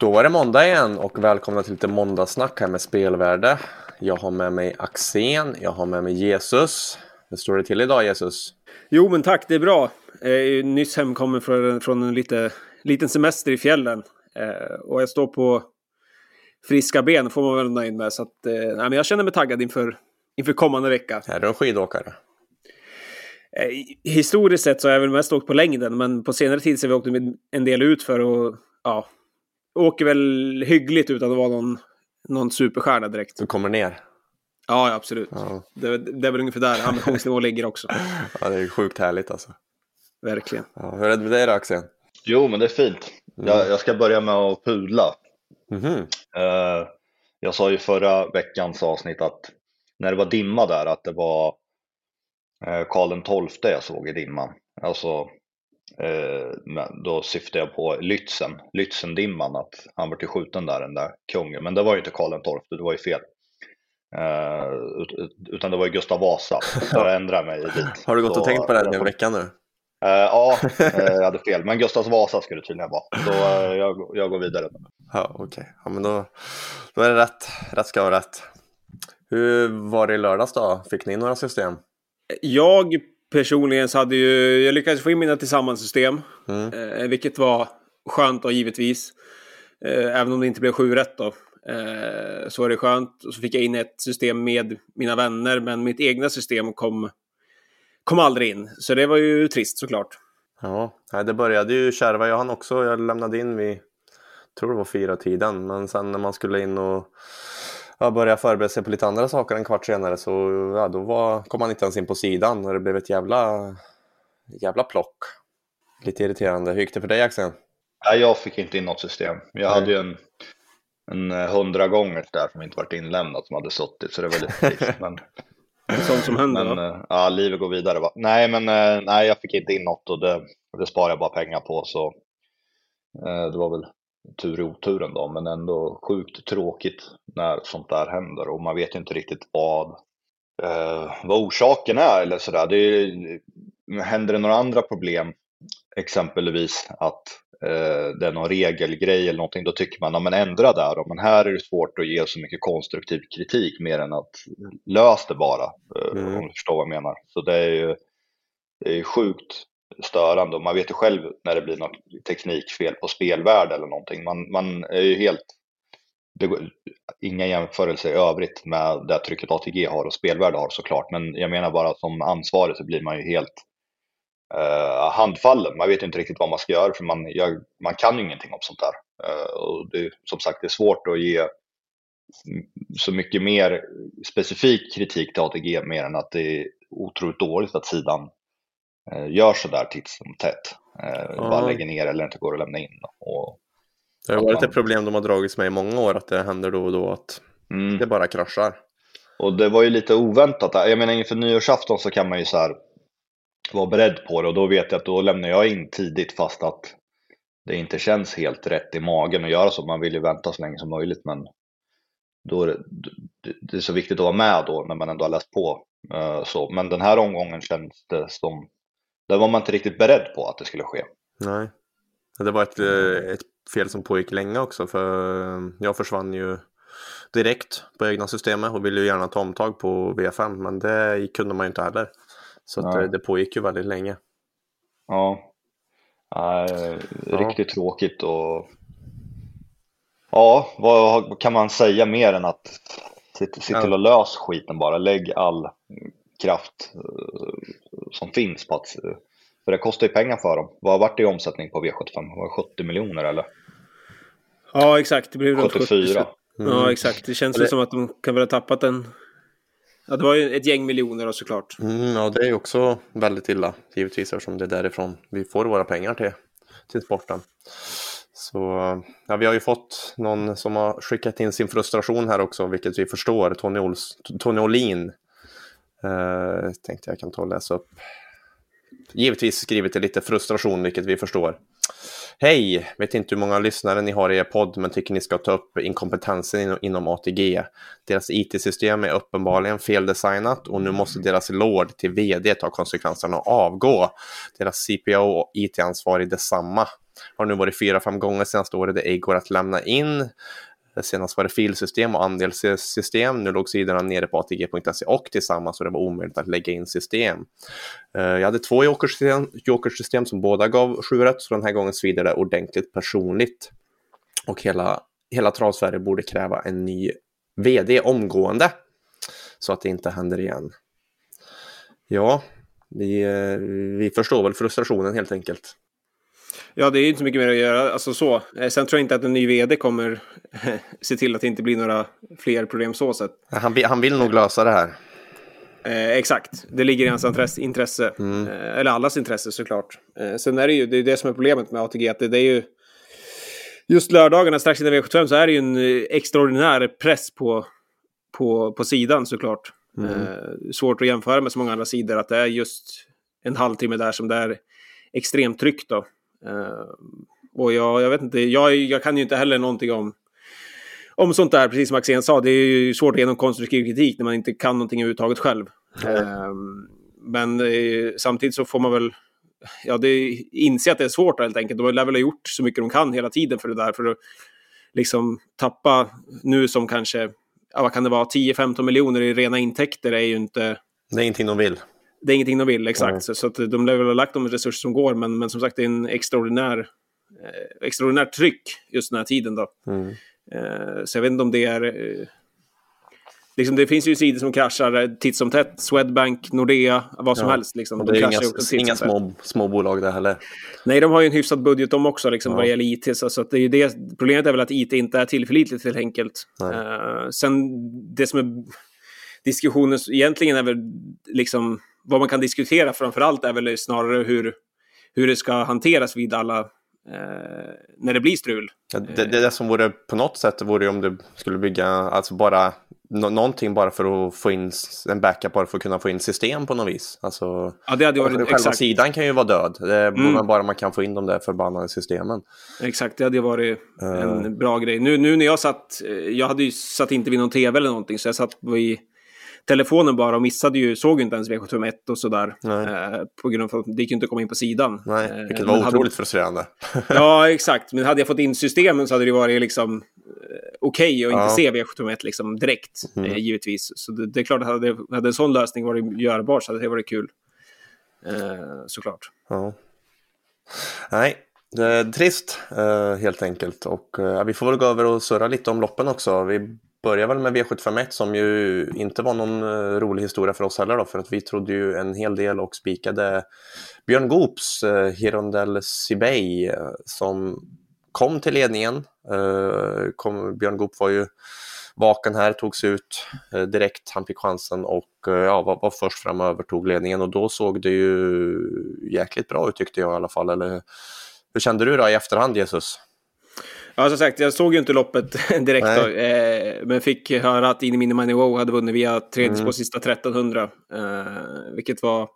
Då var det måndag igen och välkomna till lite måndagssnack här med spelvärde. Jag har med mig Axén, jag har med mig Jesus. Hur står det till idag Jesus? Jo men tack, det är bra. Jag är nyss hemkommen från, från en lite, liten semester i fjällen. Eh, och jag står på friska ben får man väl nöjd med. Så att, eh, nej, men jag känner mig taggad inför, inför kommande vecka. Är du en skidåkare? Eh, historiskt sett så har jag väl mest åkt på längden, men på senare tid så har vi åkt en del ut för och ja, åker väl hyggligt utan att vara någon, någon superstjärna direkt. Du kommer ner? Ja, absolut. Ja. Det, det är väl ungefär där ambitionsnivån ligger också. Ja, det är sjukt härligt alltså. Verkligen. Ja, hur är det med dig då, Axel? Jo, men det är fint. Mm. Jag, jag, ska börja med att pudla. Mm -hmm. uh, jag sa ju förra veckans avsnitt att när det var dimma där, att det var uh, Karl XII jag såg i dimman. Alltså Eh, då syftar jag på Lützen, Lützendimman, att han var till skjuten där, den där kungen. Men det var ju inte Karl XII, det var ju fel. Eh, utan det var ju Gustav Vasa, så jag ändrade mig dit. Har du gått och tänkt på det här i en vecka nu? Uh, ja, jag hade fel. Men Gustav Vasa skulle det tydligen vara. Så uh, jag, jag går vidare. Ja, okej. Okay. Ja, men då, då är det rätt. Rätt ska vara rätt. Hur var det i lördags då? Fick ni några system? Jag personligen så hade ju, jag lyckades få in mina tillsammans-system. Mm. Eh, vilket var skönt då givetvis. Eh, även om det inte blev sju rätt då. Eh, så var det skönt. Och så fick jag in ett system med mina vänner, men mitt egna system kom, kom aldrig in. Så det var ju trist såklart. Ja, det började ju kärva. Jag hann också, jag lämnade in vid, tror det var fyra tiden, men sen när man skulle in och jag började förbereda sig på lite andra saker en kvart senare så ja, då var, kom han inte ens in på sidan och det blev ett jävla, jävla plock. Lite irriterande. Hur gick det för dig Axel? Nej, jag fick inte in något system. Jag Nej. hade ju en, en eh, hundra gånger där som inte varit inlämnat som hade suttit så det var lite trist. men... Sånt som händer men, va? Eh, ja, livet går vidare va? Nej, men eh, nej, jag fick inte in något och det, det sparar jag bara pengar på så det var väl tur i oturen då, men ändå sjukt tråkigt när sånt där händer och man vet ju inte riktigt vad, eh, vad orsaken är eller sådär. Det händer det några andra problem, exempelvis att eh, det är någon regelgrej eller någonting, då tycker man, ja men ändra där då. Men här är det svårt att ge så mycket konstruktiv kritik mer än att lös det bara, eh, mm. om du förstår vad jag menar. Så det är ju det är sjukt störande och man vet ju själv när det blir något teknikfel på spelvärde eller någonting. Man, man är ju helt, det går, inga jämförelser i övrigt med det trycket ATG har och spelvärde har såklart, men jag menar bara som ansvarig så blir man ju helt uh, handfallen. Man vet ju inte riktigt vad man ska göra för man, jag, man kan ju ingenting om sånt där. Uh, och det, som sagt, det är svårt att ge så mycket mer specifik kritik till ATG mer än att det är otroligt dåligt att sidan gör sådär titt som tätt. Eh, ja. Bara lägger ner eller inte går att lämna in. Och det har varit ett problem de har dragits med i många år att det händer då och då att mm. det bara kraschar. Och det var ju lite oväntat. Jag menar inför nyårsafton så kan man ju så här vara beredd på det och då vet jag att då lämnar jag in tidigt fast att det inte känns helt rätt i magen att göra så. Man vill ju vänta så länge som möjligt men då är det, det är så viktigt att vara med då när man ändå har läst på. Eh, så. Men den här omgången känns det som där var man inte riktigt beredd på att det skulle ske. Nej, det var ett, eh, ett fel som pågick länge också för eh, jag försvann ju direkt på egna systemet och ville ju gärna ta omtag på V5 men det kunde man ju inte heller. Så det, eh, det pågick ju väldigt länge. Ja, äh, riktigt ja. tråkigt och ja, vad kan man säga mer än att se, se till att lösa skiten bara. Lägg all kraft som finns på att för det kostar ju pengar för dem. Vad har varit det i omsättning på V75? Var det 70 miljoner eller? Ja exakt, det blev 74. Mm. Ja exakt, det känns väl som att de kan väl ha tappat en... Ja det var ju ett gäng miljoner då såklart. Mm, ja det är ju också väldigt illa givetvis eftersom det är därifrån vi får våra pengar till, till sporten. Så ja, vi har ju fått någon som har skickat in sin frustration här också, vilket vi förstår. Tony, Ols Tony Olin Uh, tänkte jag kan ta och läsa upp. Givetvis skrivit det lite frustration, vilket vi förstår. Hej! Vet inte hur många lyssnare ni har i er podd, men tycker ni ska ta upp inkompetensen inom ATG. Deras IT-system är uppenbarligen feldesignat och nu måste deras lord till vd ta konsekvenserna och avgå. Deras CPO och IT-ansvarig detsamma. Har nu varit fyra, fem gånger senaste året det ej går att lämna in. Eh, senast var det filsystem och andelssystem. Nu låg sidorna nere på ATG.se och tillsammans och det var omöjligt att lägga in system. Eh, jag hade två jokersystem, jokersystem som båda gav 7 rätt, så den här gången svider det ordentligt personligt. Och hela, hela Travsverige borde kräva en ny vd omgående så att det inte händer igen. Ja, vi, eh, vi förstår väl frustrationen helt enkelt. Ja, det är inte så mycket mer att göra. Alltså så. Eh, sen tror jag inte att en ny vd kommer se till att det inte blir några fler problem så sett. Han, vill, han vill nog lösa det här. Eh, exakt, det ligger i hans intresse. Mm. Eh, eller allas intresse såklart. Eh, sen är det ju det, är det som är problemet med ATG. Att det, det är ju just lördagarna strax innan V75 så är det ju en eh, extraordinär press på, på, på sidan såklart. Mm. Eh, svårt att jämföra med så många andra sidor. Att det är just en halvtimme där som det är extremt tryck då. Uh, och jag, jag vet inte, jag, jag kan ju inte heller någonting om, om sånt där, precis som Axén sa. Det är ju svårt att ge någon konstruktiv kritik när man inte kan någonting överhuvudtaget själv. Mm. Men uh, samtidigt så får man väl ja, det, inse att det är svårt helt enkelt. De lär väl ha gjort så mycket de kan hela tiden för det där. För att liksom tappa nu som kanske, ja, vad kan det vara, 10-15 miljoner i rena intäkter är ju inte... Det är ingenting de vill det är ingenting de vill, exakt. Mm. Så, så, att de lär väl ha lagt de resurser som går, men, men som sagt det är en extraordinär, eh, extraordinär tryck just den här tiden. Då. Mm. Eh, så jag vet inte om det är... Eh, liksom, det finns ju sidor som kraschar titt som tätt. Swedbank, Nordea, vad som ja. helst. Liksom. De det är inga, inga små, små bolag där heller. Nej, de har ju en hyfsad budget de också liksom, ja. vad gäller IT. Så, så att det är det, problemet är väl att IT inte är tillförlitligt helt enkelt. Uh, sen det som är diskussionen egentligen är väl liksom vad man kan diskutera framför allt är väl snarare hur, hur det ska hanteras vid alla eh, när det blir strul. Ja, det, det, som vore på något sätt vore om du skulle bygga alltså bara no någonting bara för att få in en backup bara för att kunna få in system på något vis. Alltså, ja, det hade varit, själva exakt. sidan kan ju vara död. Det är mm. bara man kan få in de där förbannade systemen. Exakt, det hade varit uh. en bra grej. Nu, nu när jag satt, eh, jag hade ju satt inte vid någon tv eller någonting så jag satt vid telefonen bara och missade ju, såg inte ens V751 och sådär. Eh, på grund av att det gick inte att komma in på sidan. Nej, eh, vilket var otroligt hade... frustrerande. ja, exakt. Men hade jag fått in systemen så hade det varit liksom eh, okej okay att inte se V751 liksom direkt, mm. eh, givetvis. Så det, det, är klart att hade, hade en sån lösning varit görbar så hade det varit kul. Eh, såklart. Ja. Nej, det är trist eh, helt enkelt. Och vi får väl gå över och surra lite om loppen också. Vi börjar väl med V751 som ju inte var någon eh, rolig historia för oss heller då, för att vi trodde ju en hel del och spikade Björn Goops eh, Hirondell Sibey eh, som kom till ledningen. Eh, kom, Björn Goop var ju vaken här, togs ut eh, direkt, han fick chansen och eh, ja, var, var först fram och övertog ledningen och då såg det ju jäkligt bra ut tyckte jag i alla fall. Eller, hur kände du då i efterhand Jesus? Ja, som sagt, jag såg ju inte loppet direkt då, eh, men fick höra att Ini Mini Money Wow hade vunnit via tredje mm. på sista 1300, eh, vilket var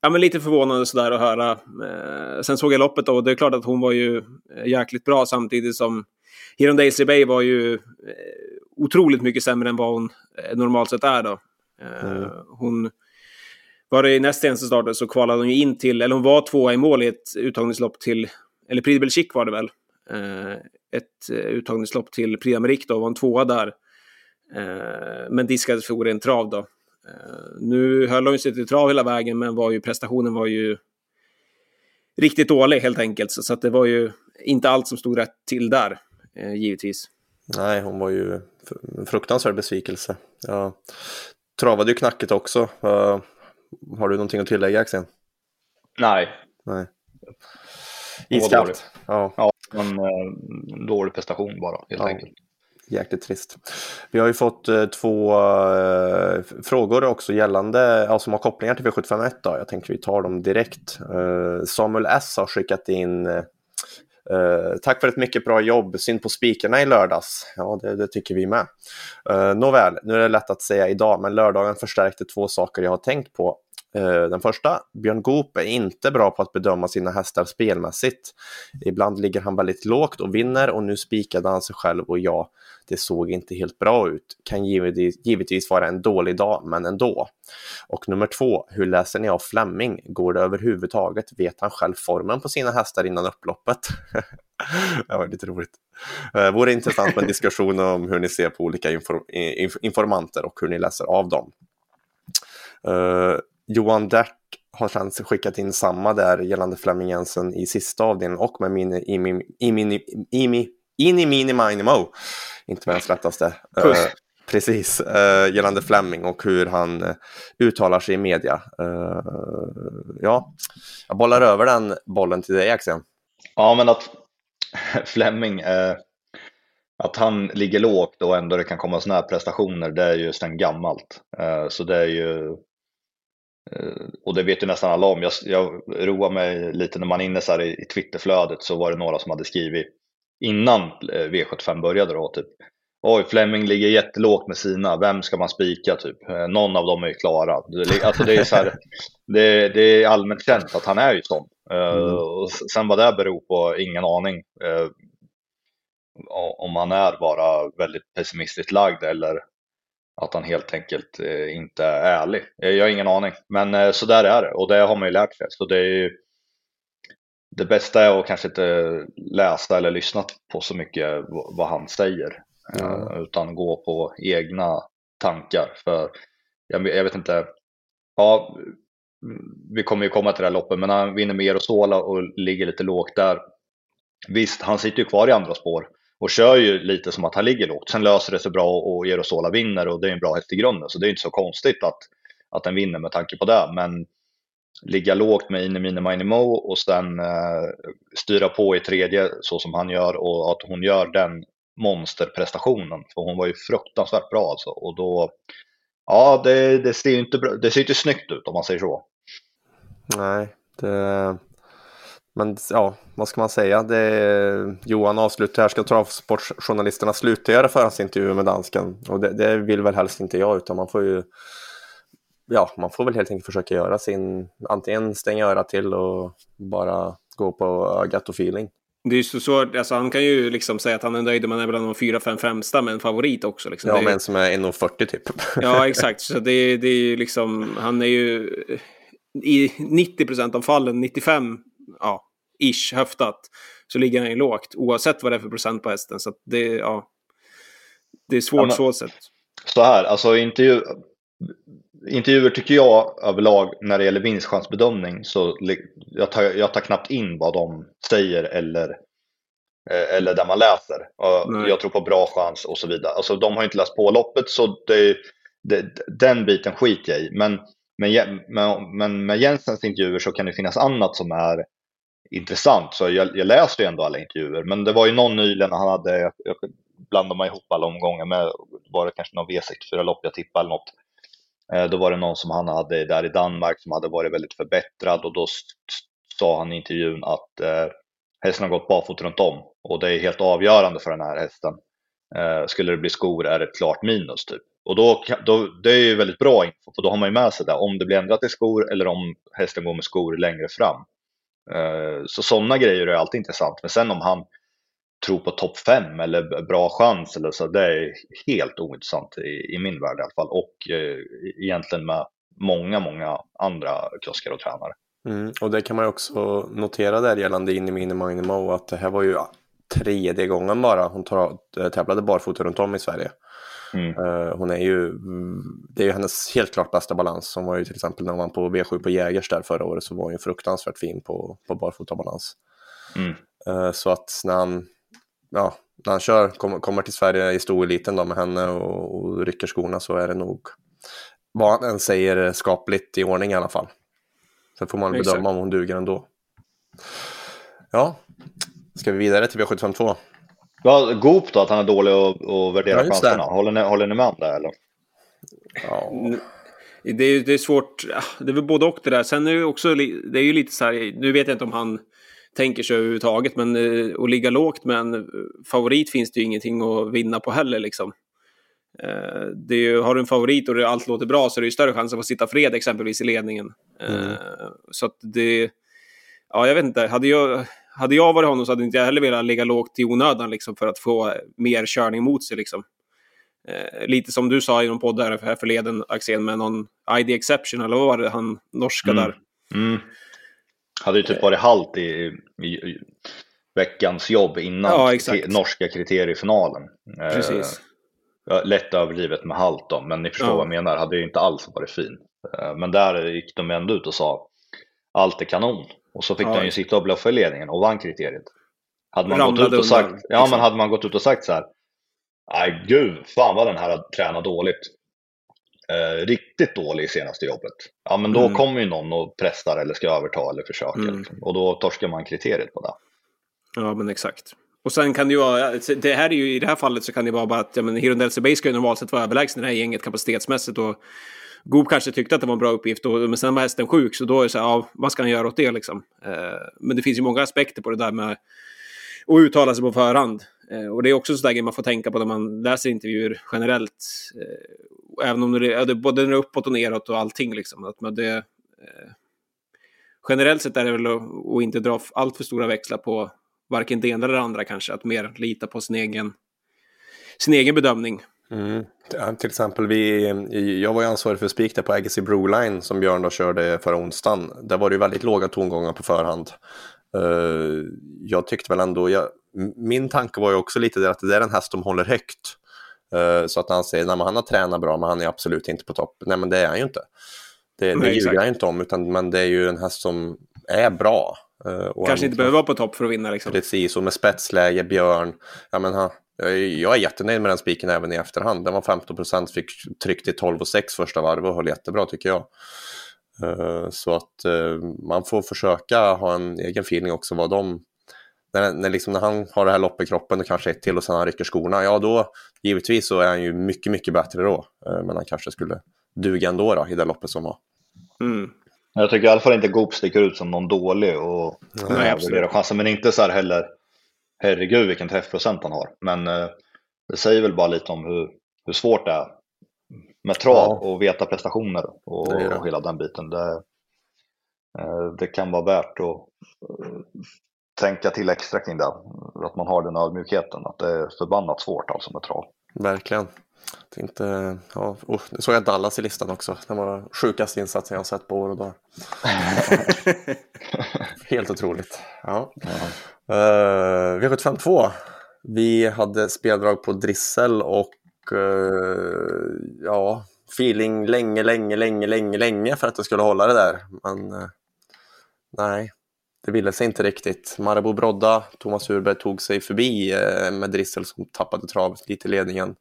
ja, men lite förvånande sådär att höra. Eh, sen såg jag loppet då och det är klart att hon var ju eh, jäkligt bra samtidigt som Hiron Daisy Bay var ju eh, otroligt mycket sämre än vad hon eh, normalt sett är då. Mm. Hon var det i näst senaste starten så kvalade hon ju in till, eller hon var tvåa i mål i ett uttagningslopp till, eller Prix var det väl, Eh, ett eh, uttagningslopp till Prix då, var en tvåa där. Eh, men diskades för en trav då. Nu höll hon sig till trav hela vägen, men var ju, prestationen var ju riktigt dålig helt enkelt. Så, att det var ju inte allt som stod rätt till där, givetvis. Nej, hon var ju en fruktansvärd besvikelse. Jag travade ju knackigt också. Uh, har du någonting att tillägga Axel? Nej. Nej. Iskallt. Ja. ja, en eh, dålig prestation bara helt ja. enkelt. Jäkligt trist. Vi har ju fått eh, två eh, frågor också gällande, ja, som har kopplingar till V751. Då. Jag tänker vi tar dem direkt. Eh, Samuel S har skickat in eh, tack för ett mycket bra jobb. Synd på spikarna i lördags. Ja, det, det tycker vi med. Uh, nåväl, nu är det lätt att säga idag, men lördagen förstärkte två saker jag har tänkt på. Eh, den första, Björn Goop är inte bra på att bedöma sina hästar spelmässigt. Ibland ligger han väldigt lågt och vinner och nu spikade han sig själv och ja, det såg inte helt bra ut. Kan givetvis vara en dålig dag, men ändå. Och nummer två, hur läser ni av Fleming? Går det överhuvudtaget? Vet han själv formen på sina hästar innan upploppet? det var lite roligt. Det vore intressant med en diskussion om hur ni ser på olika inform informanter och hur ni läser av dem. Eh, Johan Dert har sen skickat in samma där gällande Flemming Jensen i sista avdelningen och med mini, i, i, i, i, Ini Mini Minimo. Inte världens lättaste. Uh, precis, uh, gällande Fleming och hur han uh, uttalar sig i media. ja, jag bollar över den bollen till dig Axel. Ja, men att Fleming, att han ligger lågt och ändå det kan komma sådana här prestationer, det är ju sedan gammalt. så det är ju och det vet ju nästan alla om. Jag, jag roar mig lite när man är inne så här i, i Twitterflödet så var det några som hade skrivit innan eh, V75 började då, typ. Oj, Fleming ligger jättelågt med sina, vem ska man spika typ? Eh, någon av dem är ju klara. Alltså det är, så här, det, det, är allmänt känt att han är ju sån. Eh, mm. Uh, sen vad det beror på, ingen aning. Om han är bara väldigt pessimistiskt lagd eller att han helt enkelt uh, inte är ärlig. Jag har ingen aning, men så där är det och det har man ju lärt sig. Så det är ju, det bästa är att kanske inte läsa eller lyssna på så mycket vad han säger. Mm. Utan gå på egna tankar. För jag, jag, vet inte, ja, vi kommer ju komma till det här loppet, men han vinner med Erosola och ligger lite lågt där. Visst, han sitter ju kvar i andra spår och kör ju lite som att han ligger lågt. Sen löser det sig bra och Erosola vinner och det är en bra häst i grunden. Så det är inte så konstigt att, att den vinner med tanke på det. Men ligga lågt med Inemine Minimo och sen eh, styra på i tredje så som han gör och att hon gör den monsterprestationen. För hon var ju fruktansvärt bra alltså. Och då, ja det, det ser ju inte, det ser inte snyggt ut om man säger så. Nej, det, men ja, vad ska man säga? Det, Johan avslutar här, ska travsportjournalisterna sluta göra förhandsintervjuer med dansken? Och det, det, vill väl helst inte jag, utan man får ju ja, man får väl helt enkelt försöka göra sin, antingen stänga örat till och bara gå på ögat och feeling. Det är ju så svårt, alltså han kan ju liksom säga att han är nöjd man är bland de fyra, fem främsta med en favorit också. Liksom. Ja, men en som är 1,40 typ. ja, exakt. Så det, det är ju liksom, han är ju i 90 procent av fallen, 95, ja, ish höftat, så ligger han ju lågt oavsett vad det är för procent på hästen. Så det, ja, det är svårt ja, men, så sätt. Så här, alltså intervju, intervjuer tycker jag överlag när det gäller vinstchansbedömning så jag tar, jag tar knappt in vad de säger eller, eh, eller där man läser. Nej. Jag tror på bra chans och så vidare. Alltså de har inte läst på loppet så det, det, den biten skiter jag i. Men, men, men med Jensens intervjuer så kan det finnas annat som är intressant. Så jag, jag läste ju ändå alla intervjuer. Men det var ju någon nyligen han hade, jag, jag blandade mig ihop alla omgångar med, var det kanske någon V64-lopp jag tippade eller något. Eh, då var det någon som han hade där i Danmark som hade varit väldigt förbättrad och då sa han i intervjun att eh, hästen har gått barfota runt om och det är helt avgörande för den här hästen. Eh, skulle det bli skor är det ett klart minus typ. Och då, då, det är ju väldigt bra info för då har man ju med sig det om det blir ändrat i skor eller om hästen går med skor längre fram. Eh, så sådana grejer är alltid intressant. Men sen om han tror på topp fem eller bra chans eller så, det är helt ointressant i, i min värld i alla fall. Och eh, egentligen med många, många andra kuskar och tränare. Mm, och det kan man ju också notera där gällande Inimini Magnimo att det här var ju tredje gången bara hon eh, tävlade barfota runt om i Sverige. Mm. Uh, hon är ju, det är ju hennes helt klart bästa balans. Hon var ju till exempel när hon vann på V7 på Jägers där förra året så var hon ju fruktansvärt fin på, på barfotabalans. Mm. Uh, så att när han ja, när han kör, kom, kommer till Sverige i stoeliten då med henne och, och rycker skorna så är det nog vad han än säger skapligt i ordning i alla fall. Sen får man Exakt. bedöma om hon duger ändå. Ja, ska vi vidare till V752? Ja, Goop då, att han är dålig att värdera ja, chanserna. Håller ni, håller ni med om det eller? Ja. Det är, det är svårt, det är väl både och det där. Sen är det också, det är ju lite så här, nu vet jag inte om han tänker sig överhuvudtaget. Men eh, att ligga lågt med en favorit finns det ju ingenting att vinna på heller liksom. Eh, det är ju, har du en favorit och allt låter bra så är det ju större chans att få sitta fred exempelvis i ledningen. Eh, Mm. Så att det... Ja, jag vet inte. Hade jag, hade jag varit honom så hade inte jag heller velat ligga lågt i onödan liksom, för att få mer körning mot sig. Liksom. Eh, lite som du sa i någon podd här här förleden, Axén, med någon ID exception, eller vad var det han norska Mm. där? Mm. Hade ju typ varit halt i, i, i veckans jobb innan Ja, norska kriteriefinalen. Eh, Precis. ja, lätt överdrivet med halt då, men ni förstår Ja. vad jag menar. Hade ju inte alls varit fin. Eh, men där gick de ändå ut och sa allt är kanon. Och så fick Ja. de ju sitta och bluffa i ledningen och vann kriteriet. Hade man, gått ut och undan, sagt, ja, liksom. men hade man gått ut och sagt så här. Nej, gud, fan vad den här har tränat dåligt. Eh, riktigt dålig i senaste jobbet. Ja, men då Mm. kommer ju någon och pressar eller ska överta eller försöka. Mm. Liksom. Och då torskar man kriteriet på det. Ja, men exakt. Och sen kan det ju vara, det här är ju, i det här fallet så kan det vara bara att ja, men Hirondelle Bay ska ju normalt sett vara överlägsen det här gänget kapacitetsmässigt och Goop kanske tyckte att det var en bra uppgift, och, men sen var hästen sjuk, så då är det så här, ja, vad ska han göra åt det liksom? Eh, men det finns ju många aspekter på det där med att uttala sig på förhand. Eh, och det är också sådär man får tänka på när man läser intervjuer generellt. Eh, även om det är både när det är uppåt och neråt och allting liksom. Att man det, eh, generellt sett är det väl att, att inte dra allt för stora växlar på varken det ena eller det andra kanske. Att mer lita på sin egen, sin egen bedömning. Mm. Till exempel, vi, jag var ju ansvarig för spik där på Agassi Broline som Björn då körde förra onsdagen. Där var det ju väldigt låga tongångar på förhand. Eh, jag tyckte väl ändå, jag, min tanke var ju också lite där att det är en häst de håller högt. Eh, så att han säger, att han har tränat bra men han är absolut inte på topp. Nej men det är han ju inte. Det, det Nej, ljuger jag inte om, utan, men det är ju en häst som är bra. Och Kanske han- inte behöver vara på topp för att vinna liksom. Precis, och med spetsläge, Björn. Ja, men, ha, jag är- jättenöjd med den spiken även i efterhand. Den var 15 procent, fick tryckt i 12 och 6 första varvet och höll jättebra tycker jag. Eh, så att eh, man får försöka ha en egen feeling också vad de... När, när, liksom, när han har det här loppet i kroppen och kanske ett till och sen han rycker skorna, ja då givetvis så är han ju mycket, mycket bättre då. Eh, men han kanske skulle duga ändå då, i det loppet som var. Mm. Jag tycker i alla fall inte Goop sticker ut som någon dålig och Nej, övervärderar chansen. Men inte så här heller, herregud vilken träffprocent han har. Men eh, det säger väl bara lite om hur, hur svårt det är med trav Ja. och veta prestationer och, Det det. och hela den biten. Det, eh, det kan vara värt att eh, tänka till extra kring det. Att man har den ödmjukheten. Att det är förbannat svårt alltså med trav. Verkligen. Inte, ja, oh, nu såg jag Dallas i listan också. Det var sjukaste insatsen jag har sett på år och dagar. Helt otroligt. Ja. Uh, V75 2. Vi hade speldrag på Drissel och eh, ja, feeling länge, länge, länge, länge, länge för att det skulle hålla det där. Men eh, nej, det ville sig inte riktigt. Marabou Brodda, Thomas Urberg tog sig förbi eh, med Drissel som tappade trav lite i ledningen.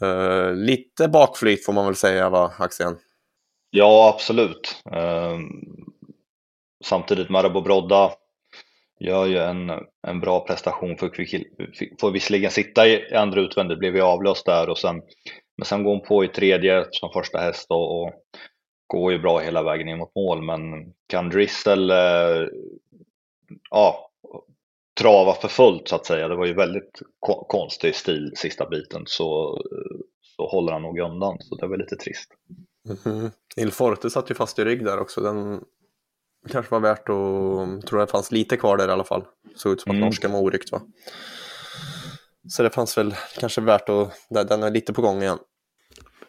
Eh, lite bakflyt får man väl säga va, Axén? Ja, absolut. Ehm, samtidigt Marabou Brodda gör ju en, en bra prestation. För fick- får visserligen sitta i andra utvändigt, blev ju avlöst där och sen, men sen går hon på i tredje som första häst och, och går ju bra hela vägen in mot mål. Men kan Drissel eh, ja, trava för fullt så att säga, det var ju väldigt ko- konstig stil sista biten, så, så håller han nog undan. Så det var lite trist. Mhm. Il Forte satt ju fast i rygg där också. Den kanske var värt att... tror det fanns lite kvar där i alla fall. Såg ut som att Mm. norskan var oryckt va? Så det fanns väl kanske värt att... Den är lite på gång igen.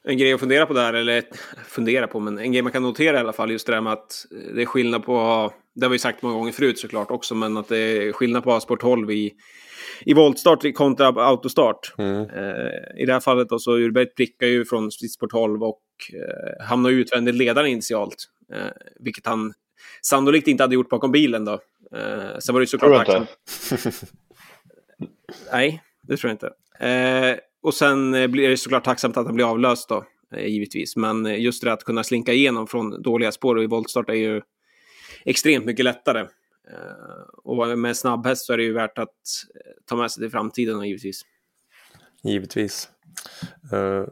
En grej att fundera på där, eller fundera på, men en grej man kan notera i alla fall, just det där med att det är skillnad på, det har vi sagt många gånger förut såklart också, men att det är skillnad på sport 12 i, i voltstart kontra autostart. Mm. Eh, I det här fallet då, så Urberg prickar ju från sport 12 och eh, hamnar ju utvändigt ledaren initialt, eh, vilket han sannolikt inte hade gjort bakom bilen då. Eh, sen var det ju Tror såklart du inte? tacksamt- Nej, det tror jag inte. Eh, och sen eh, blir det såklart tacksamt att han blir avlöst då, eh, givetvis. Men eh, just det att kunna slinka igenom från dåliga spår och i voltstart är ju extremt mycket lättare. Eh, och med snabbhäst så är det ju värt att eh, ta med sig till framtiden givetvis. Givetvis. Uh,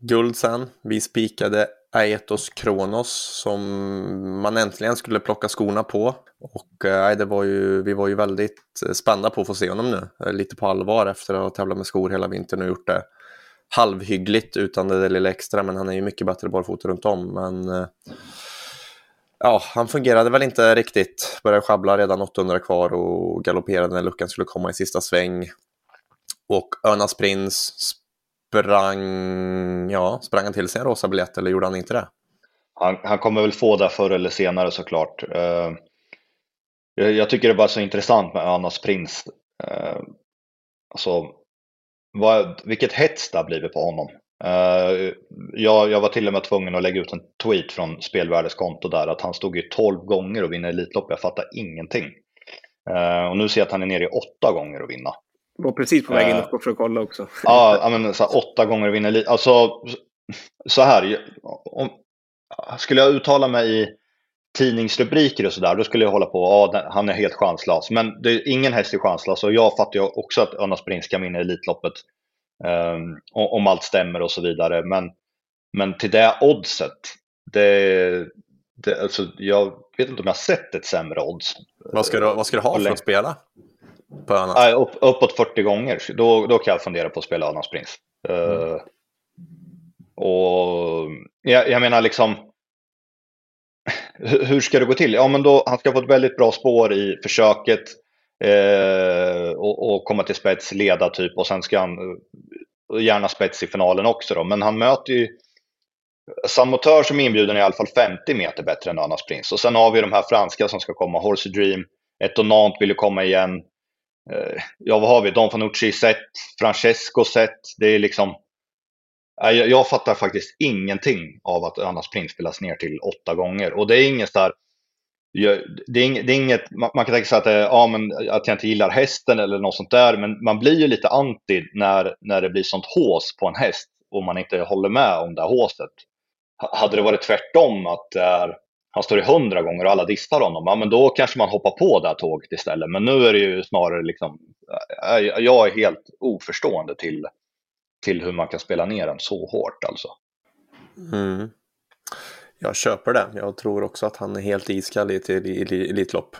guld sen. Vi spikade Aetos Kronos som man äntligen skulle plocka skorna på. Och eh, det var ju, vi var ju väldigt spända på att få se honom nu. Lite på allvar efter att ha tävlat med skor hela vintern och gjort det halvhyggligt utan det där lilla extra, men han är ju mycket bättre barfota runt om. Men eh, ja, han fungerade väl inte riktigt. Började sjabbla redan 800 kvar och galopperade när luckan skulle komma i sista sväng. Och Önas prins sprang, ja, sprang han till sig en rosa biljett eller gjorde han inte det? Han, han kommer väl få det förr eller senare såklart. Uh, jag, jag, tycker det var så intressant med Önas prins. Uh, alltså, vad, vilket hets det har blivit på honom. Uh, jag, jag, var till och med tvungen att lägga ut en tweet från Spelvärdes konto där att han stod ju 12 gånger och vinner Elitlopp. Jag fattar ingenting. Uh, och nu ser jag att han är nere i åtta gånger att vinna. Var precis på väg in och för att kolla också. Ja, men så här, åtta gånger att vinna Elitlopp. Alltså, så här. Om, skulle jag uttala mig i tidningsrubriker och sådär, då skulle jag hålla på, ja, han är helt chanslös. Men det är ingen häst är chanslös och jag fattar ju också att Önas Prins kan vinna Elitloppet. Um, om allt stämmer och så vidare. Men, men till det oddset, det, det, alltså, jag vet inte om jag har sett ett sämre odds. Vad ska du, vad ska du ha för att spela? På Önas? Nej, upp, uppåt 40 gånger, då, då kan jag fundera på att spela Önas Prins. Mm. Uh, och jag, jag menar liksom, hur ska det gå till? Ja, men då, han ska få ett väldigt bra spår i försöket eh, och, och, komma till spets, leda typ och sen ska han eh, gärna spets i finalen också då. Men han möter ju Samotör som är inbjuden är i alla fall 50 meter bättre än Annas Prins. Och sen har vi de här franska som ska komma, Horse Dream, Etonant vill ju komma igen. Eh, ja, vad har vi? Don Fanucci sett, Francesco sett. Det är liksom jag, jag fattar faktiskt ingenting av att Annas Prins spelas ner till åtta gånger. Och det är inget där, det är, det är inget, man, kan tänka sig att, eh, ja, men, att jag inte gillar hästen eller något sånt där, men man blir ju lite anti när, när det blir sånt hås på en häst och man inte håller med om det här håset. Hade det varit tvärtom, att är, han står i hundra gånger och alla distar honom, ja, men då kanske man hoppar på det här tåget istället. Men nu är det ju snarare liksom, jag är helt oförstående till till hur man kan spela ner den så hårt alltså. Mm. Jag köper det. Jag tror också att han är helt iskall i ett Elitlopp.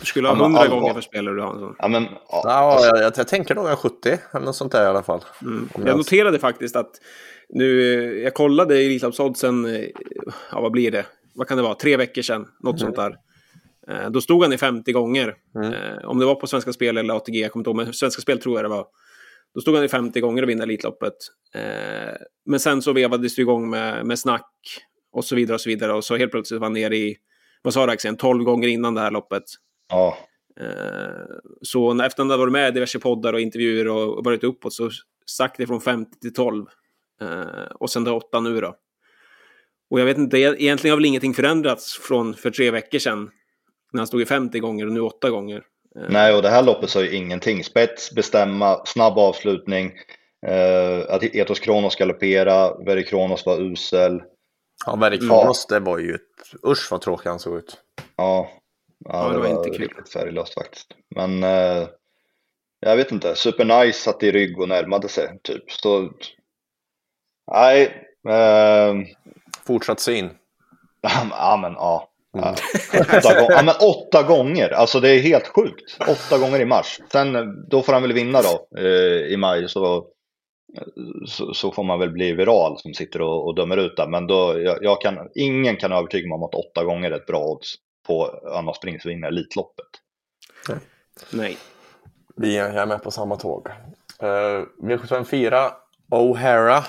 Du skulle ha hundra ja, gånger för spelare du har sån. Ja, men, ja, alltså. jag, jag, jag, tänker nog en 70 eller något sånt där i alla fall. Mm. Jag noterade faktiskt att nu, jag kollade Elitloppsoddsen, ja vad blir det? Vad kan det vara? Tre veckor sedan, något mm. sånt där. Eh, då stod han i 50 gånger. Mm. Eh, om det var på Svenska Spel eller ATG, jag kommer inte ihåg, men Svenska Spel tror jag det var. Då stod han i 50 gånger och vinna Elitloppet. Eh, men sen så vevades det igång med, med snack och så vidare och så vidare. Och så helt plötsligt var han nere i, vad sa du Axel, 12 gånger innan det här loppet. Ja. Eh, så efter att han varit med i diverse poddar och intervjuer och, varit uppåt så stack det från 50 till 12. Eh, och sen det 8 nu då. Och jag vet inte, egentligen har väl ingenting förändrats från för tre veckor sedan. När han stod i 50 gånger och nu 8 gånger. Eh. Nej, och det här loppet sa ju ingenting. Spets, bestämma, snabb avslutning. Att Etos Kronos galoppera, Very Kronos var usel. Ja, Very Kronos, ja. det var ju ett... Usch vad tråkig han såg ut. Ja, ja, ja det, var, inte kul. riktigt färglöst faktiskt. Men eh, jag vet inte, Super Nice satt i rygg och närmade sig typ. Så, nej. Eh, Fortsatt syn. ja, men ja. Mm. åtta, gånger, ja, men åtta gånger, alltså det är helt sjukt. Åtta gånger i mars. Sen då får han väl vinna då eh, i maj så, så, så, får man väl bli viral som sitter och, och dömer ut det. Men då, jag, jag, kan, ingen kan övertyga mig om att åtta gånger är ett bra odds på Anna Springs vinna Elitloppet. Nej. Nej. Vi är med på samma tåg. Uh, V754 O'Hara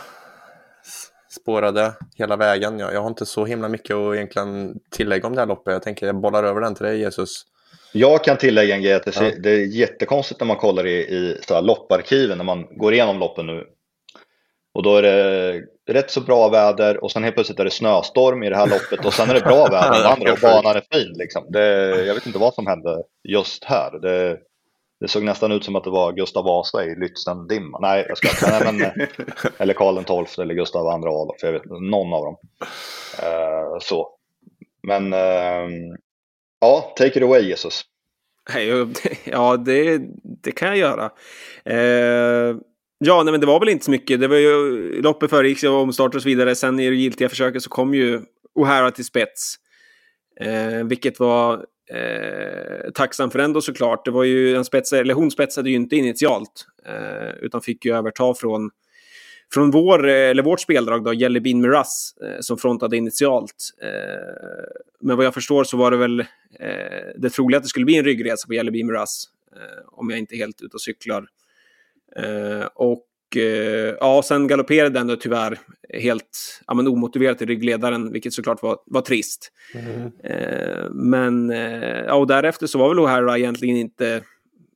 spårade hela vägen. Jag, jag, har inte så himla mycket att egentligen tillägga om det här loppet. Jag tänker jag bollar över den till dig Jesus. Jag kan tillägga en grej, att det, ja. det är jättekonstigt när man kollar i, i så lopparkiven, när man går igenom loppen nu. Och då är det rätt så bra väder och sen helt plötsligt är det snöstorm i det här loppet och sen är det bra väder andra och banan är fin. Liksom. Det, jag vet inte vad som hände just här. Det, det såg nästan ut som att det var Gustav Vasa i Lützendimma. Nej, jag ska inte. Men, eller Karl XII eller Gustav II Adolf. Jag vet någon av dem. Uh, så. Men uh, ja, take it away Jesus. Ja, det, det kan jag göra. Eh, ja, nej, men det var väl inte så mycket. Det var ju loppet föregicks av omstart och så vidare. Sen i det giltiga försöket så kom ju O'Hara till spets. Eh, vilket var eh, tacksam för ändå såklart. Det var ju en spets, eller hon spetsade ju inte initialt, eh, utan fick ju överta från, från vår, eh, eller vårt speldrag då, Jelly Bean Miraz, eh, som frontade initialt. Eh, men vad jag förstår så var det väl det troliga att det skulle bli en ryggresa på Jelly Bean Miraz, eh, om jag inte är helt ute och cyklar. Eh, och eh, ja, sen galopperade den då tyvärr helt ja, men omotiverat i ryggledaren, vilket såklart var, var trist. Mm. men ja, och därefter så var väl O'Hara egentligen inte,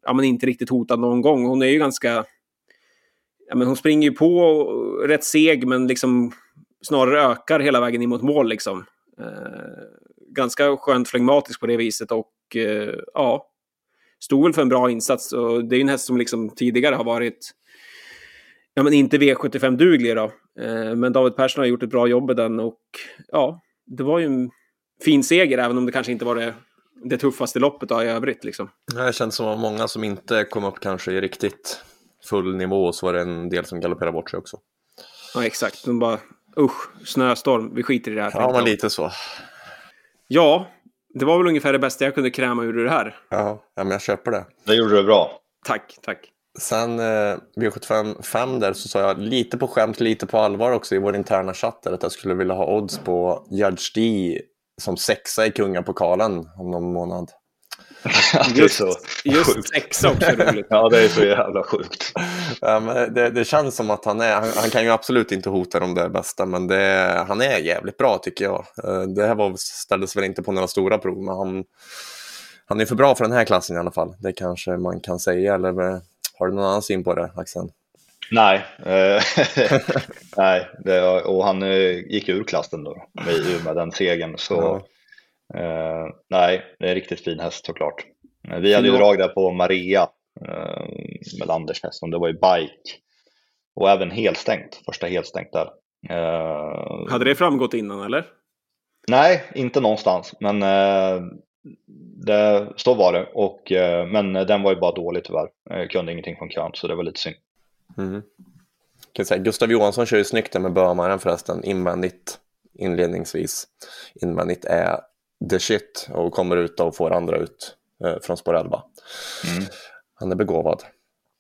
ja, men inte riktigt hotad någon gång. Hon är ju ganska ja, men hon springer ju på rätt seg, men liksom snarare ökar hela vägen in mot mål. Liksom. Eh, ganska skönt flegmatisk på det viset och eh, ja, stod väl för en bra insats. Och det är en häst som liksom tidigare har varit, ja men inte V75-duglig då. Eh, men David Persson har gjort ett bra jobb med den och ja, det var ju en fin seger, även om det kanske inte var det det tuffaste loppet då, i övrigt. Liksom. Det känns som att många som inte kom upp kanske i riktigt full nivå och så var det en del som galopperade bort sig också. Ja, exakt. De bara, usch, snöstorm, vi skiter i det här. Ja, men lite så. Ja, det var väl ungefär det bästa jag kunde kräma ur det här. Ja, ja men jag köper det. Det gjorde du bra. Tack, tack. Sen eh, V75 där så sa jag lite på skämt, lite på allvar också i vår interna chatt där att jag skulle vilja ha odds på Judge D som sexa i kungapokalen om någon månad. Det är så just sjukt. sexa också är roligt. ja, det är så jävla sjukt. Ja, men det, det känns som att han är, han, han, kan ju absolut inte hota de där bästa, men det, han är jävligt bra tycker jag. Eh, det här var, ställdes väl inte på några stora prov, men han, han är för bra för den här klassen i alla fall. Det kanske man kan säga, eller har du någon annan syn på det, Axel? Nej, eh, nej det, och han eh, gick ur klassen då med, med den segern. Så ja. Nej, det är en riktigt fin häst såklart. Uh, vi hade ju drag där på Maria uh, med Anders häst, det var ju bike. Och även helstängt, första helstängt där. hade det framgått innan eller? Nej, inte någonstans, men det, så var det. Och, men den var ju bara dålig tyvärr. Jag kunde ingenting från kön, så det var lite synd. Mm. Kan säga, Gustav Johansson kör ju snyggt med Bömaren förresten, invändigt inledningsvis. Invändigt är the shit och kommer ut och får andra ut eh, från spår 11. Mm. Han är begåvad.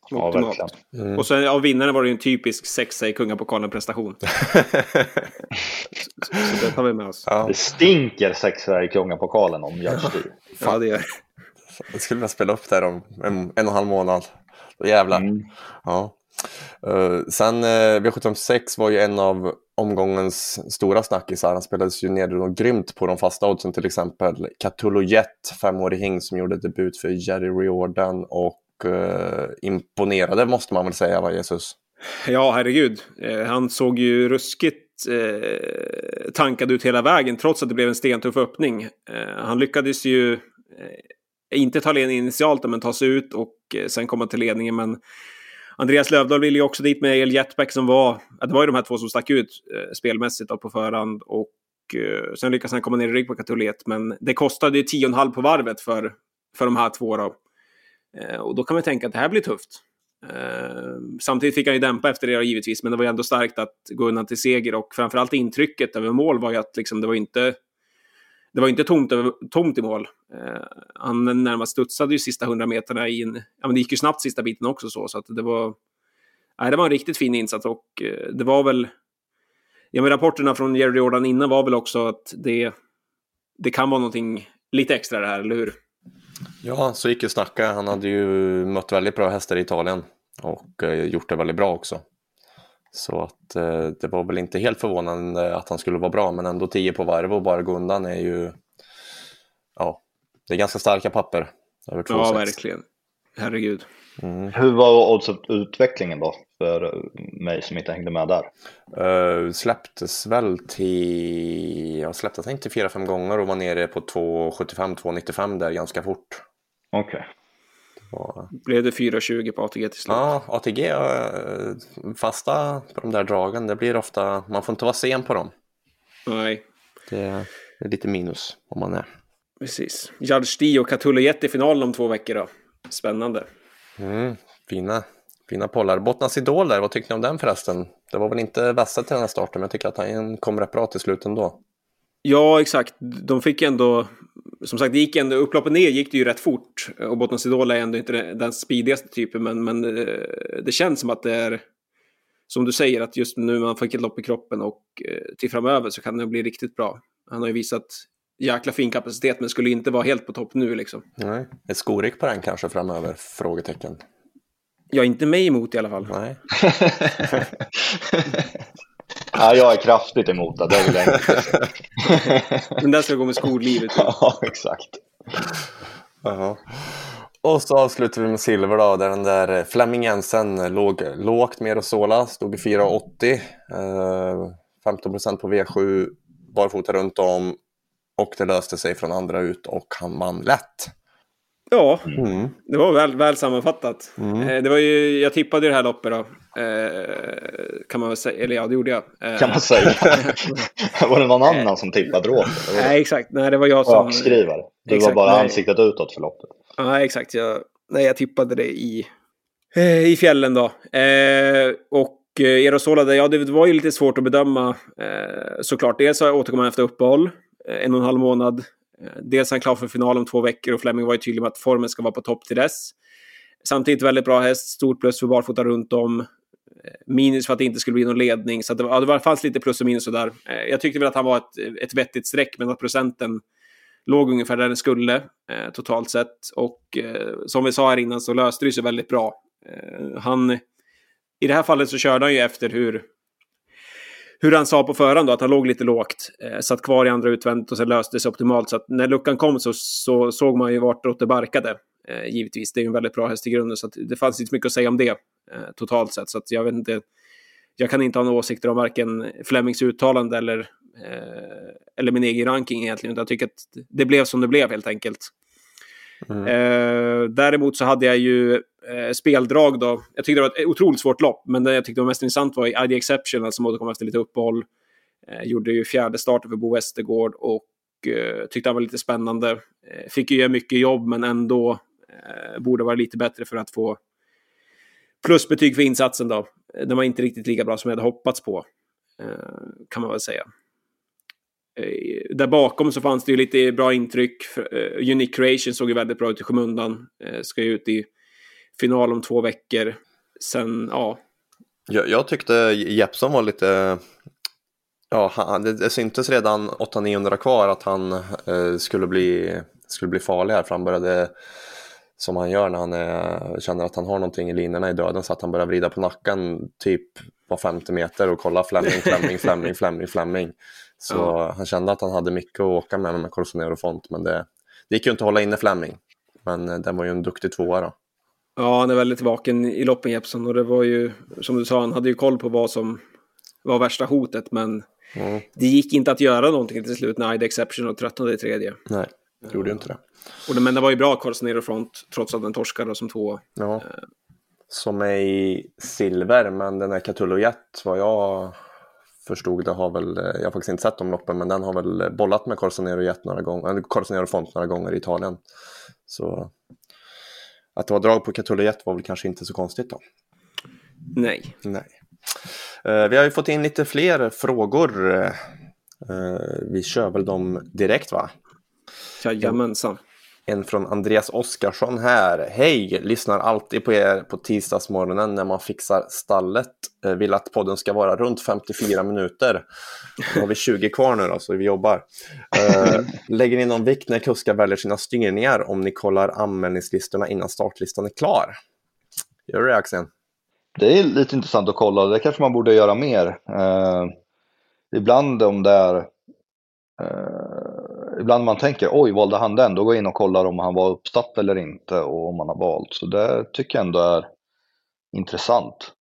Ja, verkligen. Mm. Och sen av vinnaren var det ju en typisk sexa i Kungapokalen-prestation. så, så det tar vi med oss. Ja. Det stinker sexa i Kungapokalen om Gerd Ja, det gör Jag skulle vilja spela upp det om en, en och en halv månad. Då jävlar. Mm. Ja. Uh, sen uh, V756 var ju en av omgångens stora snackisar. Han spelades ju ner grymt på de fasta oddsen, till exempel Catullo Jet, femårig hing som gjorde debut för Jerry Riordan och eh, imponerade måste man väl säga, va Jesus? Ja, herregud. Eh, han såg ju ruskigt eh, tankad ut hela vägen, trots att det blev en stentuff öppning. Eh, han lyckades ju eh, inte ta ledningen initialt, men ta sig ut och eh, sen komma till ledningen. Men Andreas Lövdahl ville ju också dit med El Jetback som var, det var ju de här två som stack ut eh, spelmässigt då, på förhand. Och eh, sen lyckades han komma ner i rygg på Katulet, men det kostade ju 10,5 på varvet för, för de här två då. Eh, och då kan man tänka att det här blir tufft. Eh, samtidigt fick han ju dämpa efter det givetvis, men det var ju ändå starkt att gå undan till seger och framförallt intrycket över mål var ju att liksom, det var inte det var inte tomt, tomt i mål. Eh, han närmast studsade ju sista hundra meterna i en... Ja, men det gick ju snabbt sista biten också så, så att det var... Nej, det var en riktigt fin insats och eh, det var väl... Ja, men rapporterna från Jerry Jordan innan var väl också att det, det kan vara någonting lite extra det här, eller hur? Ja, så gick ju snacka. Han hade ju mött väldigt bra hästar i Italien och eh, gjort det väldigt bra också. Så att eh, det var väl inte helt förvånande att han skulle vara bra, men ändå 10 på varv och bara gå undan är ju... Ja, det är ganska starka papper. Över ja, verkligen. Herregud. Mm. Hur var oddsutvecklingen då för mig som inte hängde med där? Uh, släpptes väl till, jag släpptes inte 4-5 gånger och var nere på 2,75-2,95 där ganska fort. Okej. Okay. Och... Blev det 4,20 på ATG till slut? Ja, ATG eh, fasta på de där dragen. Det blir ofta, man får inte vara sen på dem. Nej. Det, är lite minus om man är. Precis. D och Catullo i finalen om två veckor då. Spännande. Mm, fina, fina pollar. Bottnas Idol där, vad tyckte ni om den förresten? Det var väl inte bästa till den här starten, men jag tycker att han kom rätt bra till slut ändå. Ja, exakt. De fick ändå som sagt, det gick ändå, upploppet ner gick det ju rätt fort. Och Bottnas Idol är ändå inte den speedigaste typen, men, men eh, det känns som att det är som du säger, att just nu man fick ett lopp i kroppen och eh, till framöver så kan det bli riktigt bra. Han har ju visat jäkla fin kapacitet men skulle inte vara helt på topp nu liksom. Nej. Är Skorik på den kanske framöver? Frågetecken. Ja, inte mig emot i alla fall. Nej. ja, jag är kraftigt emot det, det vill jag inte. Men där ska gå med skollivet. Ja, exakt. Jaha. Och så avslutar vi med silver då, där den där Flemming Jensen låg lågt med Rosola, stod i 4,80. Eh, 15 på V7, barfota runt om och det löste sig från andra ut och han vann lätt. Ja, Mm. det var väl, väl sammanfattat. Mm. Eh, det var ju, jag tippade ju det här loppet då. Eh, kan man väl säga, eller ja, det gjorde jag. Eh, Kan man säga. var det någon annan som tippade? Det var Nej, exakt. Nej, det var jag som... Bakskrivare. Du Exakt, var bara nej. ansiktet utåt för loppet. Ja, exakt. Jag, nej, jag tippade det i, eh, i fjällen då. Eh, och eh, Erosola, ja, det var ju lite svårt att bedöma eh, såklart. Dels återkom han efter uppehåll, eh, en och en halv månad. Eh, dels är han klar för final om två veckor och Fleming var ju tydlig med att formen ska vara på topp till dess. Samtidigt väldigt bra häst, stort plus för barfota runt om. Minus för att det inte skulle bli någon ledning. Så att det, ja, det var, fanns lite plus och minus och där. Eh, jag tyckte väl att han var ett, ett vettigt streck, men att procenten låg ungefär där den skulle eh, totalt sett. Och eh, som vi sa här innan så löste det sig väldigt bra. Eh, han, I det här fallet så körde han ju efter hur, hur han sa på förhand då, att han låg lite lågt. Eh, satt kvar i andra utvändigt och sen löste det sig optimalt. Så att när luckan kom så, så såg man ju vartåt det barkade. Eh, givetvis, det är ju en väldigt bra häst i grunden. Så det fanns inte mycket att säga om det eh, totalt sett. Så att jag vet inte. Jag kan inte ha några åsikter om varken Flemings uttalande eller, eh, eller min egen ranking egentligen. Jag tycker att det blev som det blev helt enkelt. Mm. Eh, däremot så hade jag ju eh, speldrag då. Jag tyckte det var ett otroligt svårt lopp, men det jag tyckte var mest intressant var ID Exceptional som återkom efter lite uppehåll. Eh, gjorde ju fjärde starten för Bo Westergård och tyckte han var lite spännande. Fick ju göra mycket jobb, men ändå Eh, borde vara lite bättre för att få plusbetyg för insatsen då. Den var inte riktigt lika bra som jag hade hoppats på, eh, kan man väl säga. Eh, Där bakom så fanns det ju lite bra intryck. För, eh, Unique Creation såg ju väldigt bra ut i skymundan. Eh, Ska ju ut i final om två veckor. Sen, ja. Jag, jag tyckte Jeppson var lite... Ja, han, det, det syntes redan 800-900 kvar att han eh, skulle, bli, skulle bli farlig här för han började som han gör när han är, känner att han har någonting i linorna i döden så att han börjar vrida på nacken typ var 50 meter och kolla Fleming, Fleming, Fleming, Fleming, Fleming. Så Ja. han kände att han hade mycket att åka med med Corsonero Font men det, det gick ju inte att hålla inne Fleming. Men eh, den var ju en duktig tvåa då. Ja, han är väldigt vaken i loppen Jeppsson och det var ju, som du sa, han hade ju koll på vad som var värsta hotet, men Mm. det gick inte att göra någonting till slut när ID Exception tröttnade i tredje. Nej, gjorde ju inte det. Och men det var ju bra Corsonero Front, trots att den torskade som tvåa. Ja. Som är i silver, men den här Catullo Jet, vad jag förstod det har väl, jag har faktiskt inte sett de loppen, men den har väl bollat med Corsonero Jet några gånger, Corsonero Font några gånger i Italien. Så att det var drag på Catullo Jet var väl kanske inte så konstigt då. Nej. Nej. Eh, Vi har ju fått in lite fler frågor. Eh, Vi kör väl dem direkt va? Jajamensan. En från Andreas Oskarsson här. Hej! Lyssnar alltid på er på tisdagsmorgonen när man fixar stallet. Eh, Vill att podden ska vara runt 54 minuter. Nu har vi 20 kvar nu då, så vi jobbar. Eh, lägger ni någon vikt när kuskar väljer sina styrningar om ni kollar anmälningslistorna innan startlistan är klar? Gör du det Axel? Det är lite intressant att kolla, det kanske man borde göra mer. Eh, ibland om det är Ibland man tänker oj, valde han den? Då går jag in och kollar om han var uppsatt eller inte och om han har valt. Så det tycker jag ändå är intressant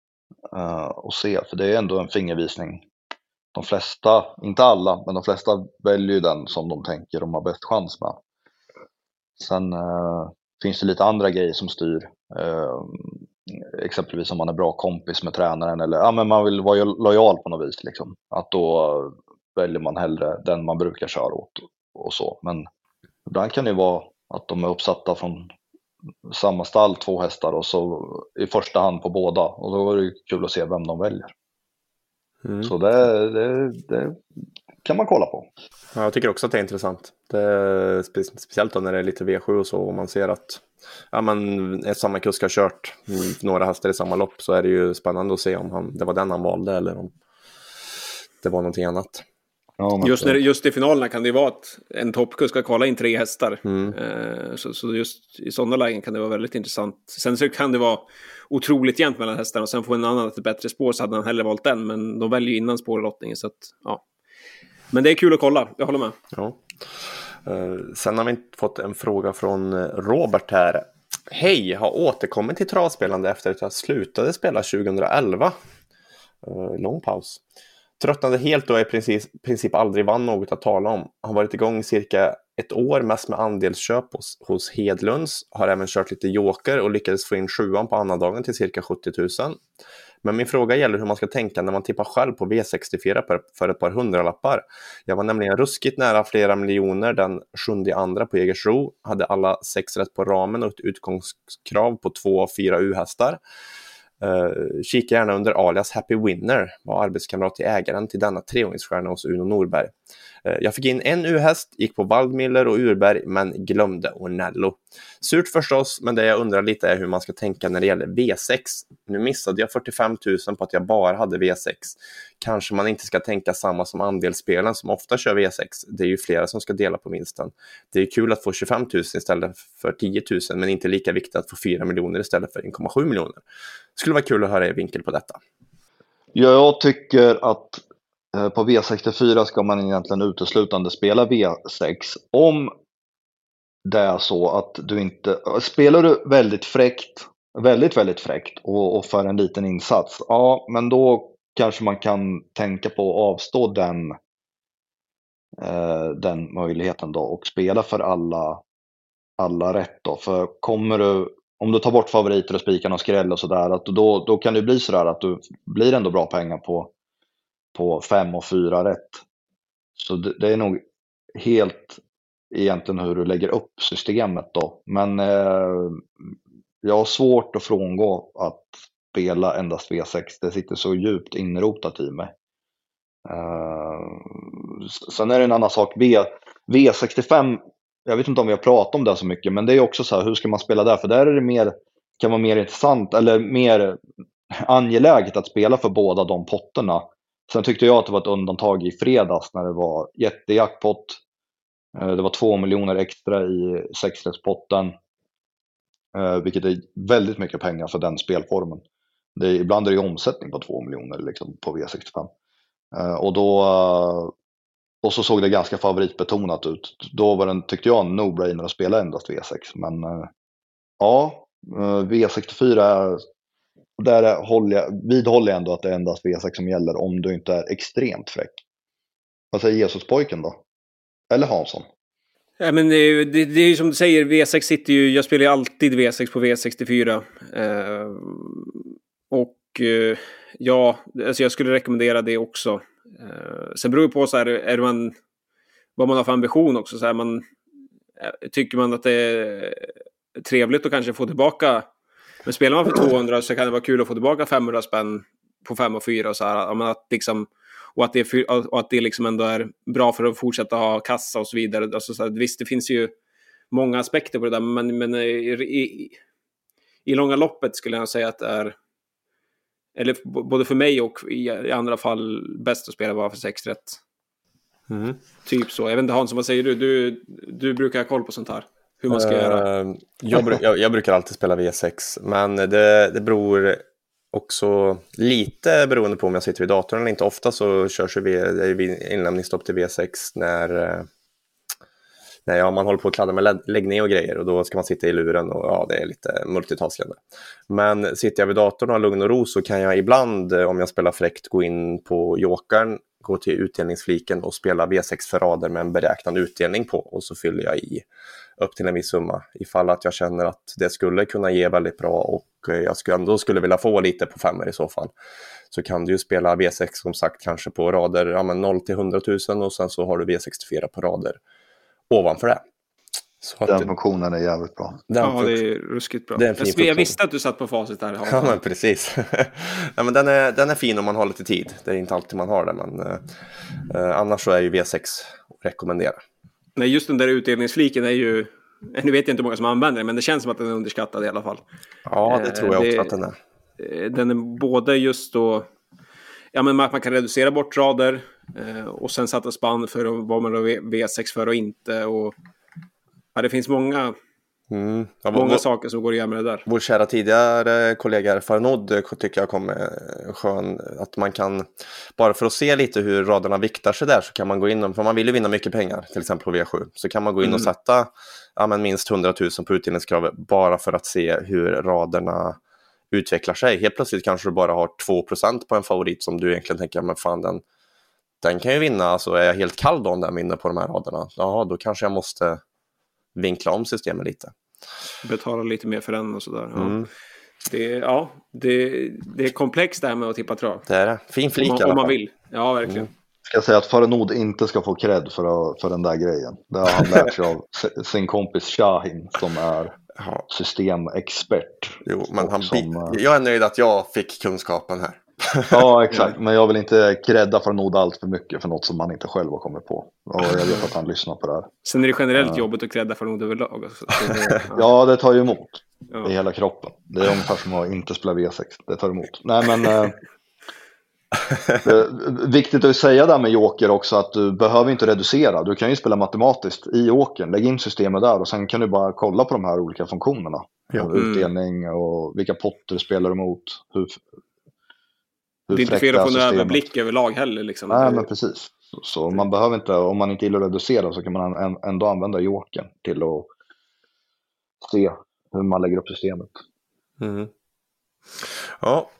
uh, att se, för det är ändå en fingervisning. De flesta, inte alla, men de flesta väljer ju den som de tänker de har bäst chans med. Sen uh, finns det lite andra grejer som styr. Uh, exempelvis om man är bra kompis med tränaren eller ja, men man vill vara lojal på något vis. Liksom. Att då väljer man hellre den man brukar köra åt och så. Men ibland kan det ju vara att de är uppsatta från samma stall, två hästar och så i första hand på båda. Och då är det kul att se vem de väljer. Mm. Så det, det, det, kan man kolla på. Ja, jag tycker också att det är intressant. Det är spe, speciellt då när det är lite V7 och så och man ser att ja, men, samma kusk har kört några hästar i samma lopp så är det ju spännande att se om han, det var den han valde eller om det var någonting annat. Ja, just, när, just i finalerna kan det ju vara att en toppkusk ska kvala in tre hästar. Mm. Eh, så, så, just i sådana lägen kan det vara väldigt intressant. Sen så kan det vara otroligt jämnt mellan hästarna och sen får en annan ett bättre spår så hade han hellre valt den. Men de väljer ju innan spårlottningen så att ja. Men det är kul att kolla, jag håller med. Ja. Uh, sen har vi fått en fråga från eh, Robert här. Hej, har återkommit till travspelande efter att jag slutade spela 2011. Uh, lång paus. Tröttnade helt och i princip, princip aldrig vann något att tala om. Har varit igång cirka ett år mest med andelsköp hos, hos Hedlunds. Har även kört lite joker och lyckades få in sjuan på annandagen till cirka 70 000. Men min fråga gäller hur man ska tänka när man tippar själv på V64 per, för ett par hundralappar. Jag var nämligen ruskigt nära flera miljoner den sjunde andra på Jägersro, hade alla sex rätt på ramen och ett utgångskrav på två av fyra U-hästar. Uh, kika gärna under alias Happy Winner, var arbetskamrat till ägaren till denna treåringsstjärna hos Uno Norberg. Eh, jag fick in en U-häst, gick på Waldmiller och Urberg, men glömde Ornello. Surt förstås, men det jag undrar lite är hur man ska tänka när det gäller V6. Nu missade jag 45 000 på att jag bara hade V6. Kanske man inte ska tänka samma som andelsspelen som ofta kör V6. Det är ju flera som ska dela på vinsten. Det är kul att få 25 000 istället för 10 000, men inte lika viktigt att få 4 miljoner istället för 1,7 miljoner. Det skulle vara kul att höra er vinkel på detta. Ja, jag tycker att Eh, på V64 ska man egentligen uteslutande spela V6 om det är så att du inte, eh, spelar du väldigt fräckt, väldigt, väldigt fräckt och, och för en liten insats, ja, men då kanske man kan tänka på att avstå den, eh, den möjligheten då och spela för alla, alla rätt då. För kommer du, om du tar bort favoriter och spikarna och skräll och sådär, då, då kan det bli sådär att du blir ändå bra pengar på, på fem och fyra rätt. Så det, det är nog helt egentligen hur du lägger upp systemet då. Men eh, jag har svårt att frångå att spela endast V6. Det sitter så djupt inrotat i mig. Eh, sen är det en annan sak. V, V65, jag vet inte om vi har pratat om det så mycket, men det är också så här, hur ska man spela där? För där är det mer, kan vara mer intressant eller mer angeläget att spela för båda de potterna. Sen tyckte jag att det var ett undantag i fredags när det var jättejackpot eh, det var två miljoner extra i sexrättspotten. Eh, vilket är väldigt mycket pengar för den spelformen. Det är, ibland är det omsättning på två miljoner liksom, på V65. Eh, och, då, och så såg det ganska favoritbetonat ut. Då var den, tyckte jag, en no-brainer att spela endast V6. Men ja, V64, där håller jag, vidhåller jag ändå att det är endast V6 som gäller om du inte är extremt fräck. Vad säger Jesuspojken då? Eller Hansson. Ja, men det, det, det är ju som du säger, V6 sitter ju, jag spelar ju alltid V6 på V64. Eh, och eh, ja, alltså jag skulle rekommendera det också. Eh, sen beror det på så här, är man, vad man har för ambition också. Så här, man, eh, tycker man att det är trevligt att kanske få tillbaka, men spelar man för 200 så kan det vara kul att få tillbaka 500 spänn på 5 och 4 och så här. Att liksom, och att det, och att det liksom ändå är bra för att fortsätta ha kassa och så vidare. Alltså, så här, visst, det finns ju många aspekter på det där, men, men i, i, i långa loppet skulle jag säga att det är eller både för mig och i, andra fall bäst att spela bara för sex rätt. Mm. Typ så. Jag vet inte Hans, vad säger du? du? Du brukar ha koll på sånt här. Hur man ska uh, göra. Ehm, jag, jag, jag, brukar alltid spela V6, men det, det beror också lite beroende på om jag sitter vid datorn eller inte. Ofta så körs det inlämningsstopp till V6 när, eh, när ja, man håller på att kladda med läggning och grejer och då ska man sitta i luren och ja, det är lite multitaskande. Men sitter jag vid datorn och har lugn och ro så kan jag ibland, eh, om jag spelar fräckt, gå in på jokern, gå till utdelningsfliken och spela V6 för rader med en beräknad utdelning på och så fyller jag i upp till en viss summa ifall att jag känner att det skulle kunna ge väldigt bra och eh, jag skulle ändå skulle vilja få lite på femmer i så fall. Så kan du ju spela V6 som sagt kanske på rader ja, men 0 till 100 000 och sen så har du V64 på rader ovanför det. Så den funktionen är jävligt bra. Den ja, det är ruskigt bra. Det är en fin jag, jag visste att du satt på facit där. Ja, men precis. ja, men den, är, den är fin om man har lite tid. Det är inte alltid man har det, men eh, annars så är ju V6 att rekommendera. Nej, just den där utdelningsfliken är ju... Nu vet jag inte hur många som använder den, men det känns som att den är underskattad i alla fall. Ja, det tror jag också att den är. Eh, den är både just då... Ja, men man, man kan reducera bort rader eh, och sen sätta spann för vad man har V6 för och inte. Och Ja, det finns många, mm. ja, många vår, saker som går igenom det där. Vår kära tidigare kollega Farnod eh, tycker jag kom med skön, att man kan, bara för att se lite hur raderna viktar sig där så kan man gå in, för man vill ju vinna mycket pengar, till exempel på V7, så kan man gå in mm. och sätta ja, men minst 100 000 på utdelningskravet bara för att se hur raderna utvecklar sig. Helt plötsligt kanske du bara har 2% på en favorit som du egentligen tänker, men fan den, den kan ju vinna, alltså är jag helt kall då om den vinner på de här raderna, ja då kanske jag måste vinkla om systemet lite. Betala lite mer för den och sådär. Ja. Mm. Det, ja, det, det är komplext det här med att tippa trav. Det är det. Fin flik om, man, om man vill. Ja, verkligen. Mm. Ska säga att Farenod inte ska få cred för, för den där grejen. Det har han lärt sig av sin kompis Shahin som är systemexpert. Jo, men han som, jag är nöjd att jag fick kunskapen här. Ja, exakt. Men jag vill inte credda för Nod allt för mycket för något som man inte själv har kommit på. Och jag vet att han lyssnar på det här. Sen är det generellt uh, jobbigt att credda för Nod överlag. Det, ja. ja, det tar ju emot ja. i hela kroppen. Det är ungefär som att inte spela V6. Det tar emot. Nej, men... Uh, viktigt att säga där med Joker också att du behöver inte reducera. Du kan ju spela matematiskt i Jokern. Lägg in systemet där och sen kan du bara kolla på de här olika funktionerna. Ja. Utdelning och vilka potter du spelar emot. Hur, det är inte fel att få en överblick överlag heller. Liksom. Nej, men precis. Så, man behöver inte, om man inte gillar att reducera så kan man ändå använda jokern till att se hur man lägger upp systemet. Mm. Ja.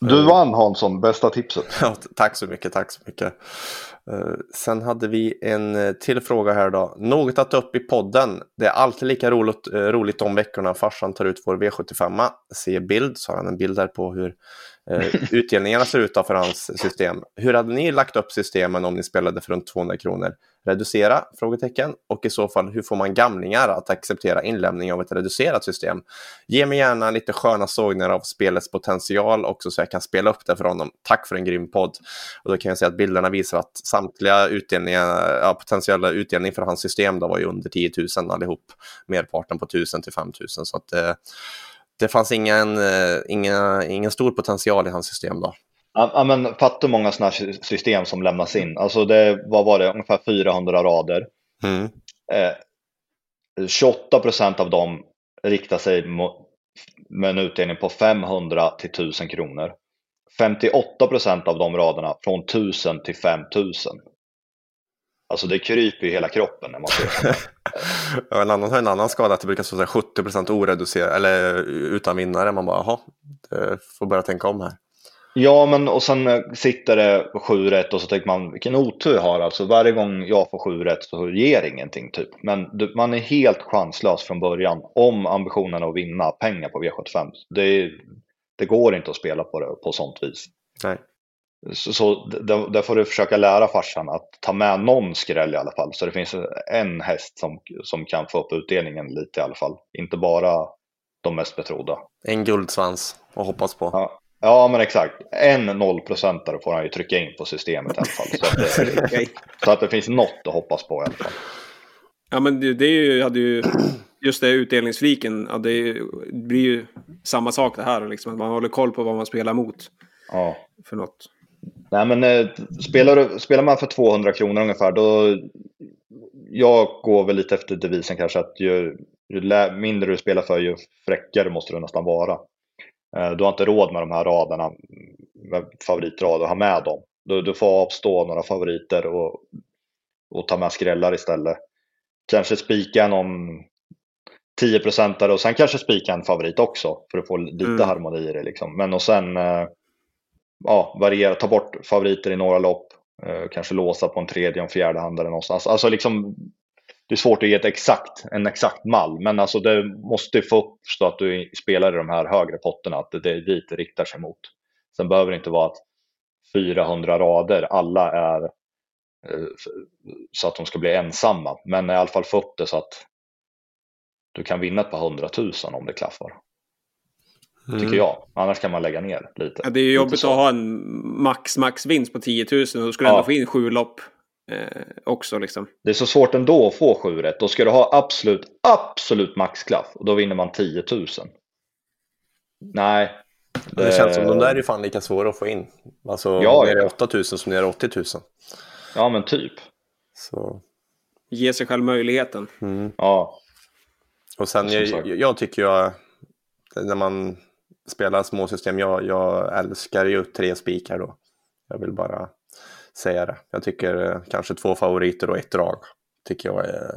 Du vann Hansson, bästa tipset. Ja, tack så mycket, tack så mycket. Uh, sen hade vi en uh, till fråga här då. Något att ta upp i podden. Det är alltid lika roligt, uh, roligt de veckorna farsan tar ut vår V75. Se bild, så har han en bild där på hur eh, Eh, utdelningarna ser ut för hans system. Hur hade ni lagt upp systemen om ni spelade för runt 200 kronor? Reducera? Frågetecken. Och i så fall, hur får man gamlingar att acceptera inlämning av ett reducerat system? Ge mig gärna lite sköna sågningar av spelets potential också så jag kan spela upp det för honom. Tack för en grym podd. Och då kan jag säga att bilderna visar att samtliga utdelningar, ja, potentiella utdelning för hans system då var ju under 10 000 allihop. Merparten på 1000 till 5000 så att eh, det fanns ingen, eh, inga, ingen stor potential i hans system då. Ja, men fatta hur många sådana här system som lämnas in. Alltså det, vad var det, ungefär 400 rader. Mm. Eh, 28 procent av dem riktar sig mot, med en utdelning på 500 till 1000 kronor. 58 procent av de raderna från 1000 till 5000. Alltså det kryper ju hela kroppen när man ser ja, en annan har en annan skada att det brukar stå 70 oreducerat eller utan vinnare. Man bara, jaha, får börja tänka om här. Ja, men och sen eh, sitter det sju rätt och så tänker man vilken otur jag har. Alltså varje gång jag får sju rätt så ger ingenting typ. Men man är helt chanslös från början om ambitionen att vinna pengar på V75. Det, det går inte att spela på det på sånt vis. Nej. Så, så där, där, får du försöka lära farsan att ta med någon skräll i alla fall. Så det finns en häst som, som kan få upp utdelningen lite i alla fall. Inte bara de mest betrodda. En guldsvans att hoppas på. Ja, ja men exakt. En nollprocentare får han ju trycka in på systemet i alla fall. Så att, det, så att det finns något att hoppas på i alla fall. Ja men det, det är ju, hade ju, just det utdelningsfliken, ja, det, blir ju samma sak det här. Liksom. Man håller koll på vad man spelar mot. Ja. För något. Nej men eh, spelar, spelar man för 200 kronor ungefär då jag går väl lite efter devisen kanske att ju, ju mindre du spelar för ju fräckare måste du nästan vara. Eh, du har inte råd med de här raderna, med favoritrader, ha med dem. Du, du får avstå några favoriter och, och ta med skrällar istället. Kanske spika någon 10 procentare och sen kanske spika en favorit också för att få lite mm. harmoni i det. Liksom. Men och sen eh, ja, variera, ta bort favoriter i några lopp, eh, kanske låsa på en tredje och en fjärde handare någonstans. Alltså, alltså liksom, det är svårt att ge ett exakt, en exakt mall, men alltså det måste få upp så att du spelar i de här högre potterna, att det är dit det riktar sig mot. Sen behöver det inte vara att 400 rader, alla är eh, så att de ska bli ensamma, men i alla fall få upp det så att du kan vinna ett par hundratusen om det klaffar. Mm. Tycker jag. Annars kan man lägga ner lite. Ja, det är ju jobbigt att ha en max, max vinst på 10 000 och då skulle du Ja. ändå få in sju lopp eh, också liksom. Det är så svårt ändå att få sju rätt. Då ska du ha absolut, absolut maxklaff och då vinner man 10 000. Nej. Det känns som de där är ju fan lika svåra att få in. Alltså, Eh. Ja, nere ja. 8000 som nere i 80 000. Ja men typ. Så, Ge sig själv möjligheten. mm. Ja. Och sen, Som jag, jag tycker jag, när man spelar småsystem, jag, jag älskar ju tre spikar då. Jag vill bara säga det. Jag tycker eh, kanske två favoriter och ett drag. Tycker jag är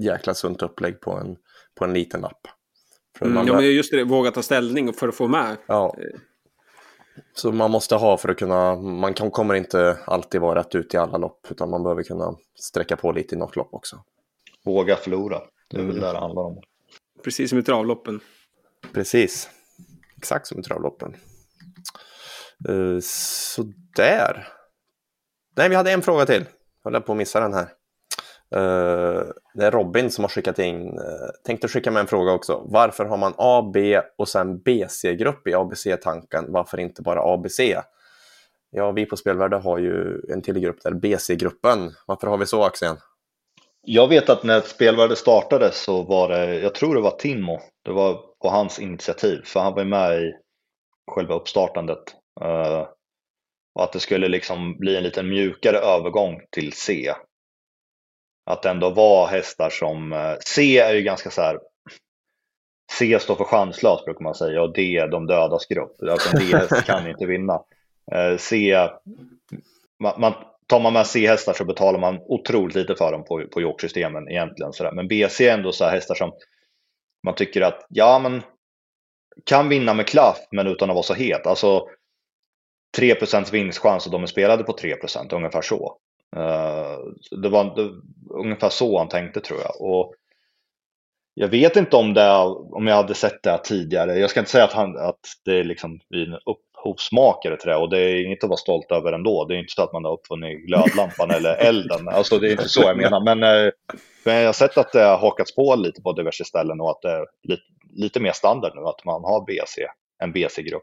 jäkla sunt upplägg på en, på en liten lapp. Mm, man, ja, men just det, våga ta ställning för att få med. ja. Så man måste ha för att kunna, man kan, kommer inte alltid vara rätt ut i alla lopp utan man behöver kunna sträcka på lite i något lopp också. Våga förlora. Det är Mm. väl det det handlar om. Precis som i travloppen. Precis. Exakt som i travloppen. Eh, uh, sådär. Nej, vi hade en fråga till. Jag höll på att missa den här. Eh, det är Robin som har skickat in. Uh, tänkte skicka med en fråga också. Varför har man A, B och sen BC-grupp i ABC-tanken? Varför inte bara ABC? Ja, vi på Spelvärde har ju en till grupp där, BC-gruppen. Varför har vi så, Axel? Jag vet att när spelvärlden startade så var det, jag tror det var Timo, det var på hans initiativ, för han var ju med i själva uppstartandet. Eh, och att det skulle liksom bli en lite mjukare övergång till C. Att det ändå var hästar som, eh, C är ju ganska så här, C står för chanslös brukar man säga och D är de dödas grupp. Alltså en D-häst kan inte vinna. Eh, C, man, man, tar man med C-hästar så betalar man otroligt lite för dem på, på York-systemen egentligen. Sådär. Men BC är ändå så här hästar som man tycker att, ja men kan vinna med klaff men utan att vara så het. Alltså 3% vinstchans och de är spelade på 3% ungefär så. Eh, det var det, ungefär så han tänkte tror jag. Och jag vet inte om, det, om jag hade sett det tidigare. Jag ska inte säga att, han, att det är liksom vi upp, en upphovsmakare till det och det är inget att vara stolt över ändå. Det är inte så att man har uppfunnit glödlampan eller elden. Alltså det är inte så jag menar. Men, eh, men jag har sett att det har hakats på lite på diverse ställen och att det är lite, lite mer standard nu att man har BC, en BC-grupp.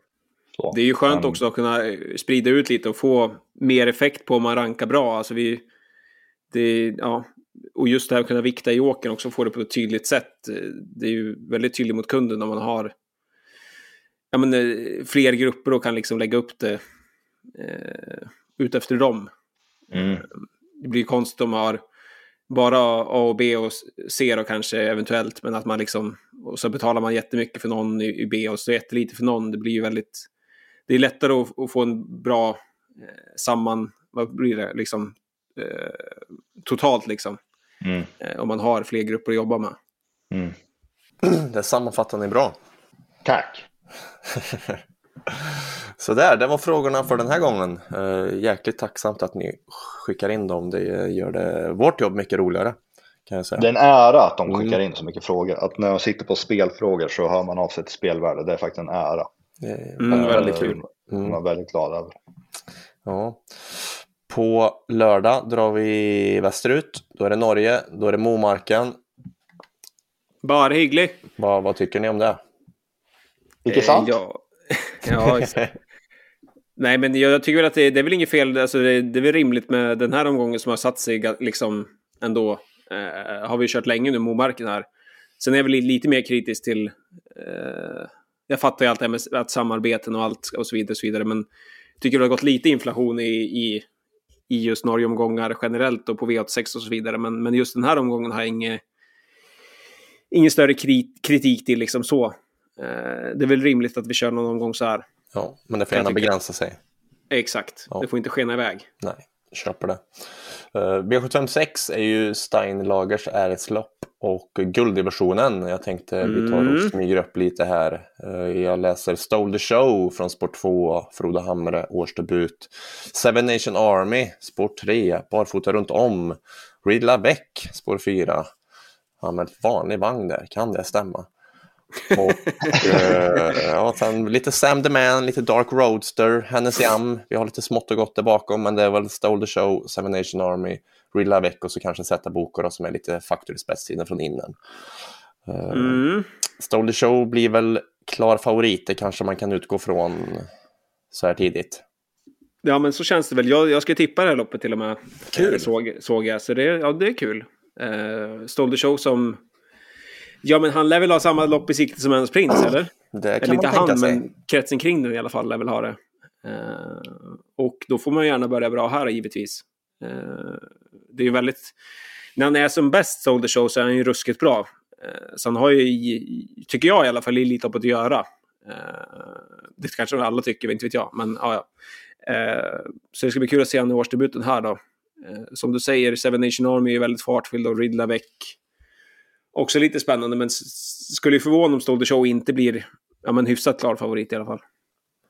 Det är ju skönt Men- också att kunna eh, sprida ut lite och få mer effekt på om man rankar bra. Alltså vi, det, ja, och just det här att kunna vikta i åkern också, få det på ett tydligt sätt. Eh, Det är ju väldigt tydligt mot kunden när man har ja, men, eh, fler grupper och kan liksom lägga upp det eh, ut efter dem. Mm. Det blir ju konstigt om man har bara A och B och C då kanske eventuellt, men att man liksom, och så betalar man jättemycket för någon i B och så jättelite för någon. Det blir ju väldigt, det är lättare att, att få en bra eh, samman, vad blir det, liksom eh, totalt liksom, Mm. eh, om man har fler grupper att jobba med. Mm. Det sammanfattar ni bra. Tack! Så där, det var frågorna för den här gången. Uh, jäkligt tacksamt att ni skickar in dem. Det gör det vårt jobb mycket roligare. Kan jag säga. Det är en ära att de Mm. skickar in så mycket frågor. Att när de sitter på spelfrågor så hör man av sig till spelvärde. Det är faktiskt en ära. Det är Mm, Eh, väldigt kul. Mm. Jag är väldigt glad över. Ja. På lördag drar vi västerut. Då är det Norge. Då är det Momarken. Bara hygglig. Vad, vad tycker ni om det? Icke sant? Eh, ja, ja exakt. Nej, men jag, jag tycker väl att det, det är väl inget fel. Alltså det, det är väl rimligt med den här omgången som har satt sig liksom ändå. Eh, har vi kört länge nu, Momarken här. Sen är jag väl li- lite mer kritisk till... Eh, jag fattar ju allt det här med att samarbeten och allt och så vidare. Och så vidare men tycker det har gått lite inflation i, i, i just Norge-omgångar generellt och på V86 och så vidare. Men, men just den här omgången har jag inget, ingen större krit, kritik till liksom så. Eh, det är väl rimligt att vi kör någon omgång så här. Ja, men det får gärna begränsa sig. Exakt. Ja. Det får inte skena iväg. Nej, köper det. Uh, B756 är ju Steinlagers äreslopp och gulddivisionen. Jag tänkte vi tar och Mm. smyger upp lite här. Eh, jag läser Stole the Show från Sport 2, Froda Hamre, årsdebut. Seven Nation Army, Sport 3, Barfota runt om. Ridla Beck, spår 4. Han med vanlig vagn där, kan det stämma? Och eh, ja, sen lite Sam the Man, lite Dark Roadster, Hennes Jam. Vi har lite smått och gott där bakom, men det är väl Stole the Show, Seven Nation Army, Real Avec och så kanske Zeta Boko som är lite faktor i spetstiden från innan. Uh, Mm. Stole the Show blir väl klar favorit, det kanske man kan utgå från så här tidigt. Ja, men så känns det väl. Jag, jag ska tippa det här loppet till och med. Kul. Eh, Såg, såg jag. Så det, ja, det är kul. Uh, Stole the Show som... Ja, men han lär väl ha samma lopp i sikte som Ens Prince, eller? Det kan Eller inte han, sig. men kretsen kring nu i alla fall lär väl ha det. Eh, och då får man gärna börja bra här givetvis. Eh, det är ju väldigt... När han är som bäst Sold the Show så är han ju ruskigt bra. Eh, så han har ju, tycker jag i alla fall, i Elitloppet att göra. Eh, det kanske alla tycker, inte vet jag. Men ja, ja. Eh, så det ska bli kul att se han i årsdebuten här då. Eh, som du säger, Seven Nation Army är väldigt fartfylld och Ridla Väck. Också lite spännande, men skulle ju förvåna om Stole the Show inte blir ja, men hyfsat klar favorit i alla fall.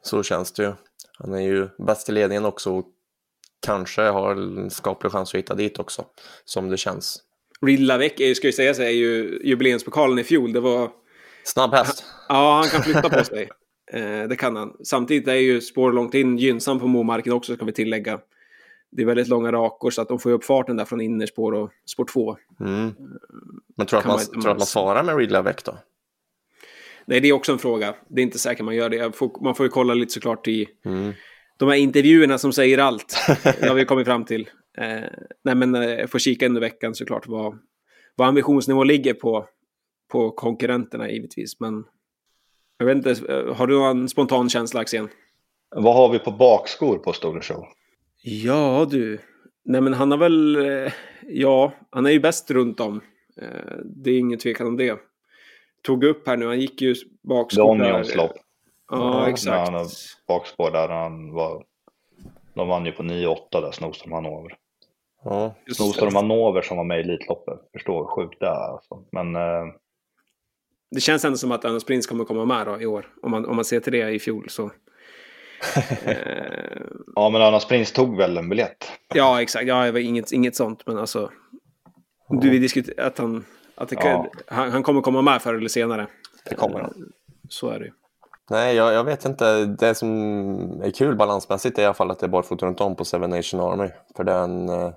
Så känns det ju. Han är ju bäst i ledningen också och kanske har en skaplig chans att hitta dit också, som det känns. Är ju, ska ju säga sig, är ju jubileumspokalen i fjol. Det var... Snabb häst. Ja, han kan flytta på sig. Eh, det kan han. Samtidigt är ju spår långt in gynnsam på Momarken också, ska vi tillägga. Det är väldigt långa rakor så att de får upp farten där från innerspår och spår 2. Mm. Men tror du att man, tror att man svarar med Ridley Väck då? Nej, det är också en fråga. Det är inte säkert man gör det. Får, man får ju kolla lite såklart i Mm. de här intervjuerna som säger allt. Det har vi kommit fram till. Eh, nej, men eh, jag får kika under veckan såklart vad, vad ambitionsnivån ligger på, på konkurrenterna givetvis. Men jag vet inte, eh, har du någon spontan känsla Axén? Vad har vi på bakskor på Stoner Show? Ja du. Nej men han har väl, eh, ja, han är ju bäst runt om. Eh, det är ingen tvekan om det. Tog upp här nu, han gick ju The bakskor där. Lopp. Ja, När exakt. han har bakspår där han var... De vann ju på 9-8 där, Snoström Hanover. Ja. Snoström det. Hanover som var med i Elitloppet. Förstår hur sjukt det är alltså. Men eh, Det känns ändå som att Anders Prins kommer komma med då i år. Om man, om man ser till det i fjol så. Eh, ja, men Annas Prins tog väl en biljett. ja, exakt. Ja, det var inget, inget sånt, men alltså. Du, vi diskuterar att han, att det Ja. han, han kommer komma med förr eller senare. Det kommer han. Så är det ju. Nej, jag, jag vet inte. Det som är kul balansmässigt är i alla fall att det är barfota runt om på Seven Nation Army. För den, eh,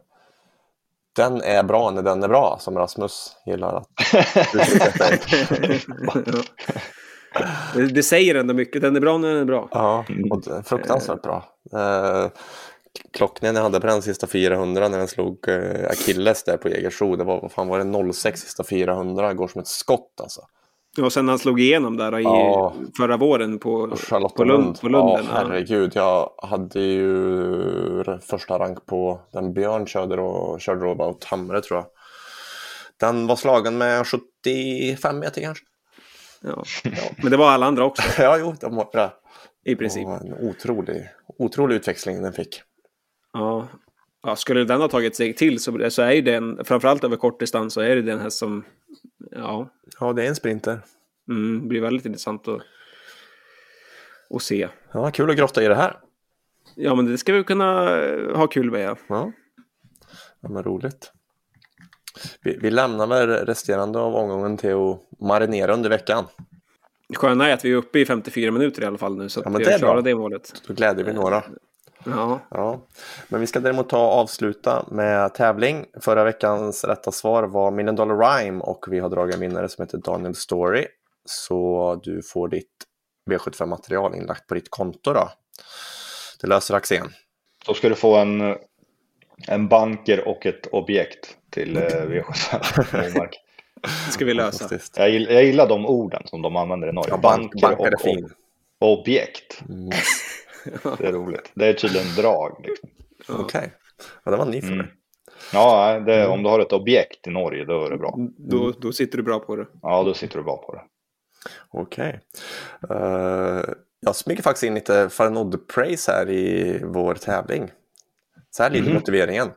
den är bra när den är bra, som Rasmus gillar att. det, säger ändå mycket. Den är bra när den är bra. Ja, och fruktansvärt bra. Eh, Klockningen jag hade på den sista 400 när den slog eh, Achilles där på Jägersro, det var, vad fan var det, 06 sista 400, går som ett skott alltså. Och sen han slog igenom där i Ja. förra våren på, på. Lund, på Lunden. Ja, herregud. Jag hade ju första rank på den Björn körde och körde då about Hamre tror jag. Den var slagen med 75 meter kanske. Ja. Ja. Men det var alla andra också Ja, jo, de var det. i Det princip. var en otrolig, otrolig utväxling den fick. Ja. Ja, skulle den ha tagit sig till så, så är ju den, framförallt över kort distans, så är det den här som, ja, Ja, det är en sprinter. mm, blir väldigt intressant att, att se. Ja, kul att grotta i det här. Ja, men det ska vi kunna ha kul med. Ja. Ja, ja men roligt. Vi, vi lämnar väl resterande av omgången till att marinera under veckan. Det sköna är att vi är uppe i 54 minuter i alla fall nu, så att Ja, men vi det har är bra. klarat det målet. Då gläder vi några. Ja, Ja, men vi ska däremot ta och avsluta med tävling. Förra veckans rätta svar var Million Dollar Rhyme och vi har dragit en vinnare som heter Daniel Story. Så du får ditt V75-material inlagt på ditt konto då. Det löser Axén. Då ska du få en, en banker och ett objekt till eh, V75 Momark. det ska vi lösa. Jag, gill- jag gillar de orden som de använder i Norge. Ja, bank, bankar är och, fin. och objekt. Mm, Det är roligt. Det är tydligen drag. Liksom. Okej, ja, det var ny för Mm. mig. Ja, det, om du har ett objekt i Norge då är det bra. Då, då sitter du bra på det. Ja, då sitter du bra på det. Okej. Eh, jag smyger faktiskt in lite Farnod Praise här i vår tävling. Så här lyder Mhm. motiveringen.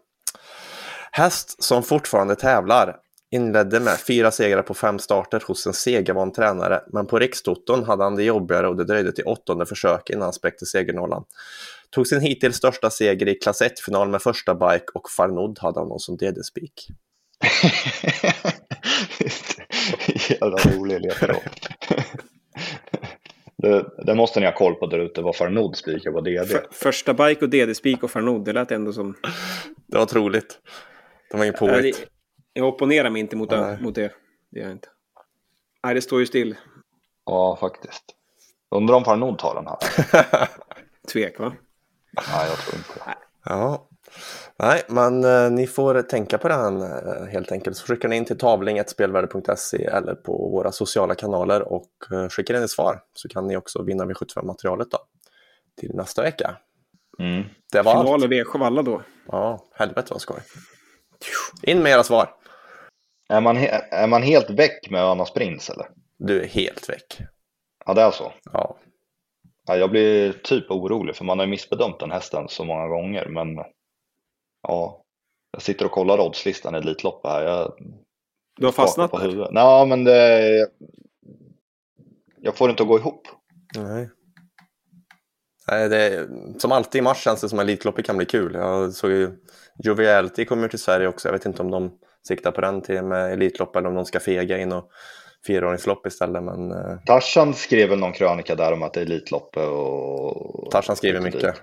Häst som fortfarande tävlar inledde med fyra segrar på fem starter hos en segervan tränare, men på Rikstoton hade han det jobbigare och det dröjde till åttonde försök innan han spräckte segernollan. Tog sin hittills största seger i klass 1-final med första bike och Farnod hade honom som DD-spik. Jävla rolig ledtråd. det, det måste ni ha koll på där ute, vad Farnod spikar på DD. För, första bike och DD-spik och Farnod, det lät ändå som... Det var otroligt. Det var inget påhitt. Jag opponerar mig inte mot, Nej. det, mot det. Det gör jag inte. Nej, det står ju still. Ja, faktiskt. Undrar om Farnod tar den här. Tvek, va? Nej, jag tror inte det. Ja, nej, men eh, ni får tänka på den eh, helt enkelt. Så skickar ni in till tavling.spelvärde.se eller på våra sociala kanaler och eh, skickar in ett svar så kan ni också vinna V75-materialet då till nästa vecka. Mm. Det var Final allt. i V7 då. Ja, helvete vad skoj. In med era svar. Är, man he- är man helt väck med Önas Prins eller? Du är helt väck. Ja, det är så. Ja, Ja, jag blir typ orolig för man har ju missbedömt den hästen så många gånger. Men ja, jag sitter och kollar oddslistan i Elitloppet här. Jag Du har fastnat på där. huvudet. Ja, men det... Jag får det inte att gå ihop. nej. Det, som alltid i mars känns det som att Elitloppet kan bli kul. Jag såg ju Joviality kommer till Sverige också. Jag vet inte om de siktar på den till med Elitlopp eller om de ska fega in och fyraåringslopp istället. Men eh, Tarzan skrev väl någon krönika där om att det är Elitloppet och... Tarzan skriver mycket.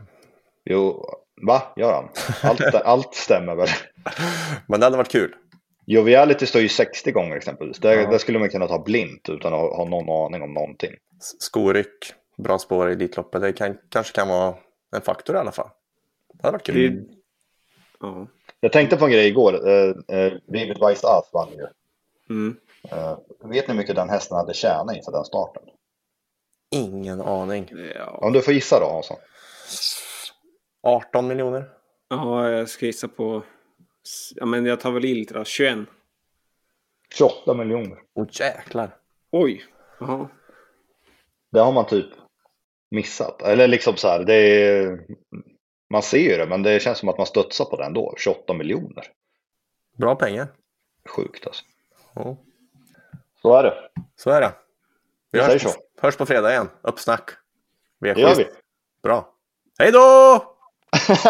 Jo, va? Gör han? Allt, allt stämmer väl? Men det hade varit kul. Joviality står ju 60 gånger exempelvis. Där, Ja. där skulle man kunna ta blint utan att ha någon aning om någonting. Skoryck, bra spår i Elitloppet. Det kan, kanske kan vara en faktor i alla fall. Det hade varit kul. Det- Ja. Jag tänkte på en grej igår. Eh, eh, Vivid Vice As vann ju. Mm. Eh, vet ni hur mycket den hästen hade tjänat inför den starten? Ingen aning. Ja. Om du får gissa då Hansson. 18 miljoner? ja, jag ska gissa på... Ja, men jag tar väl i lite då. 21. 28 miljoner. Åh jäklar. Oj. Jaha. Det har man typ missat. Eller liksom så här, det är, man ser ju det men det känns som att man studsar på det ändå. 28 miljoner. Bra pengar. Sjukt alltså. Ja, Så är det. så är det. Vi Vi hörs, så. hörs på fredag igen. Uppsnack. Det gör vi. Bra. Hej då!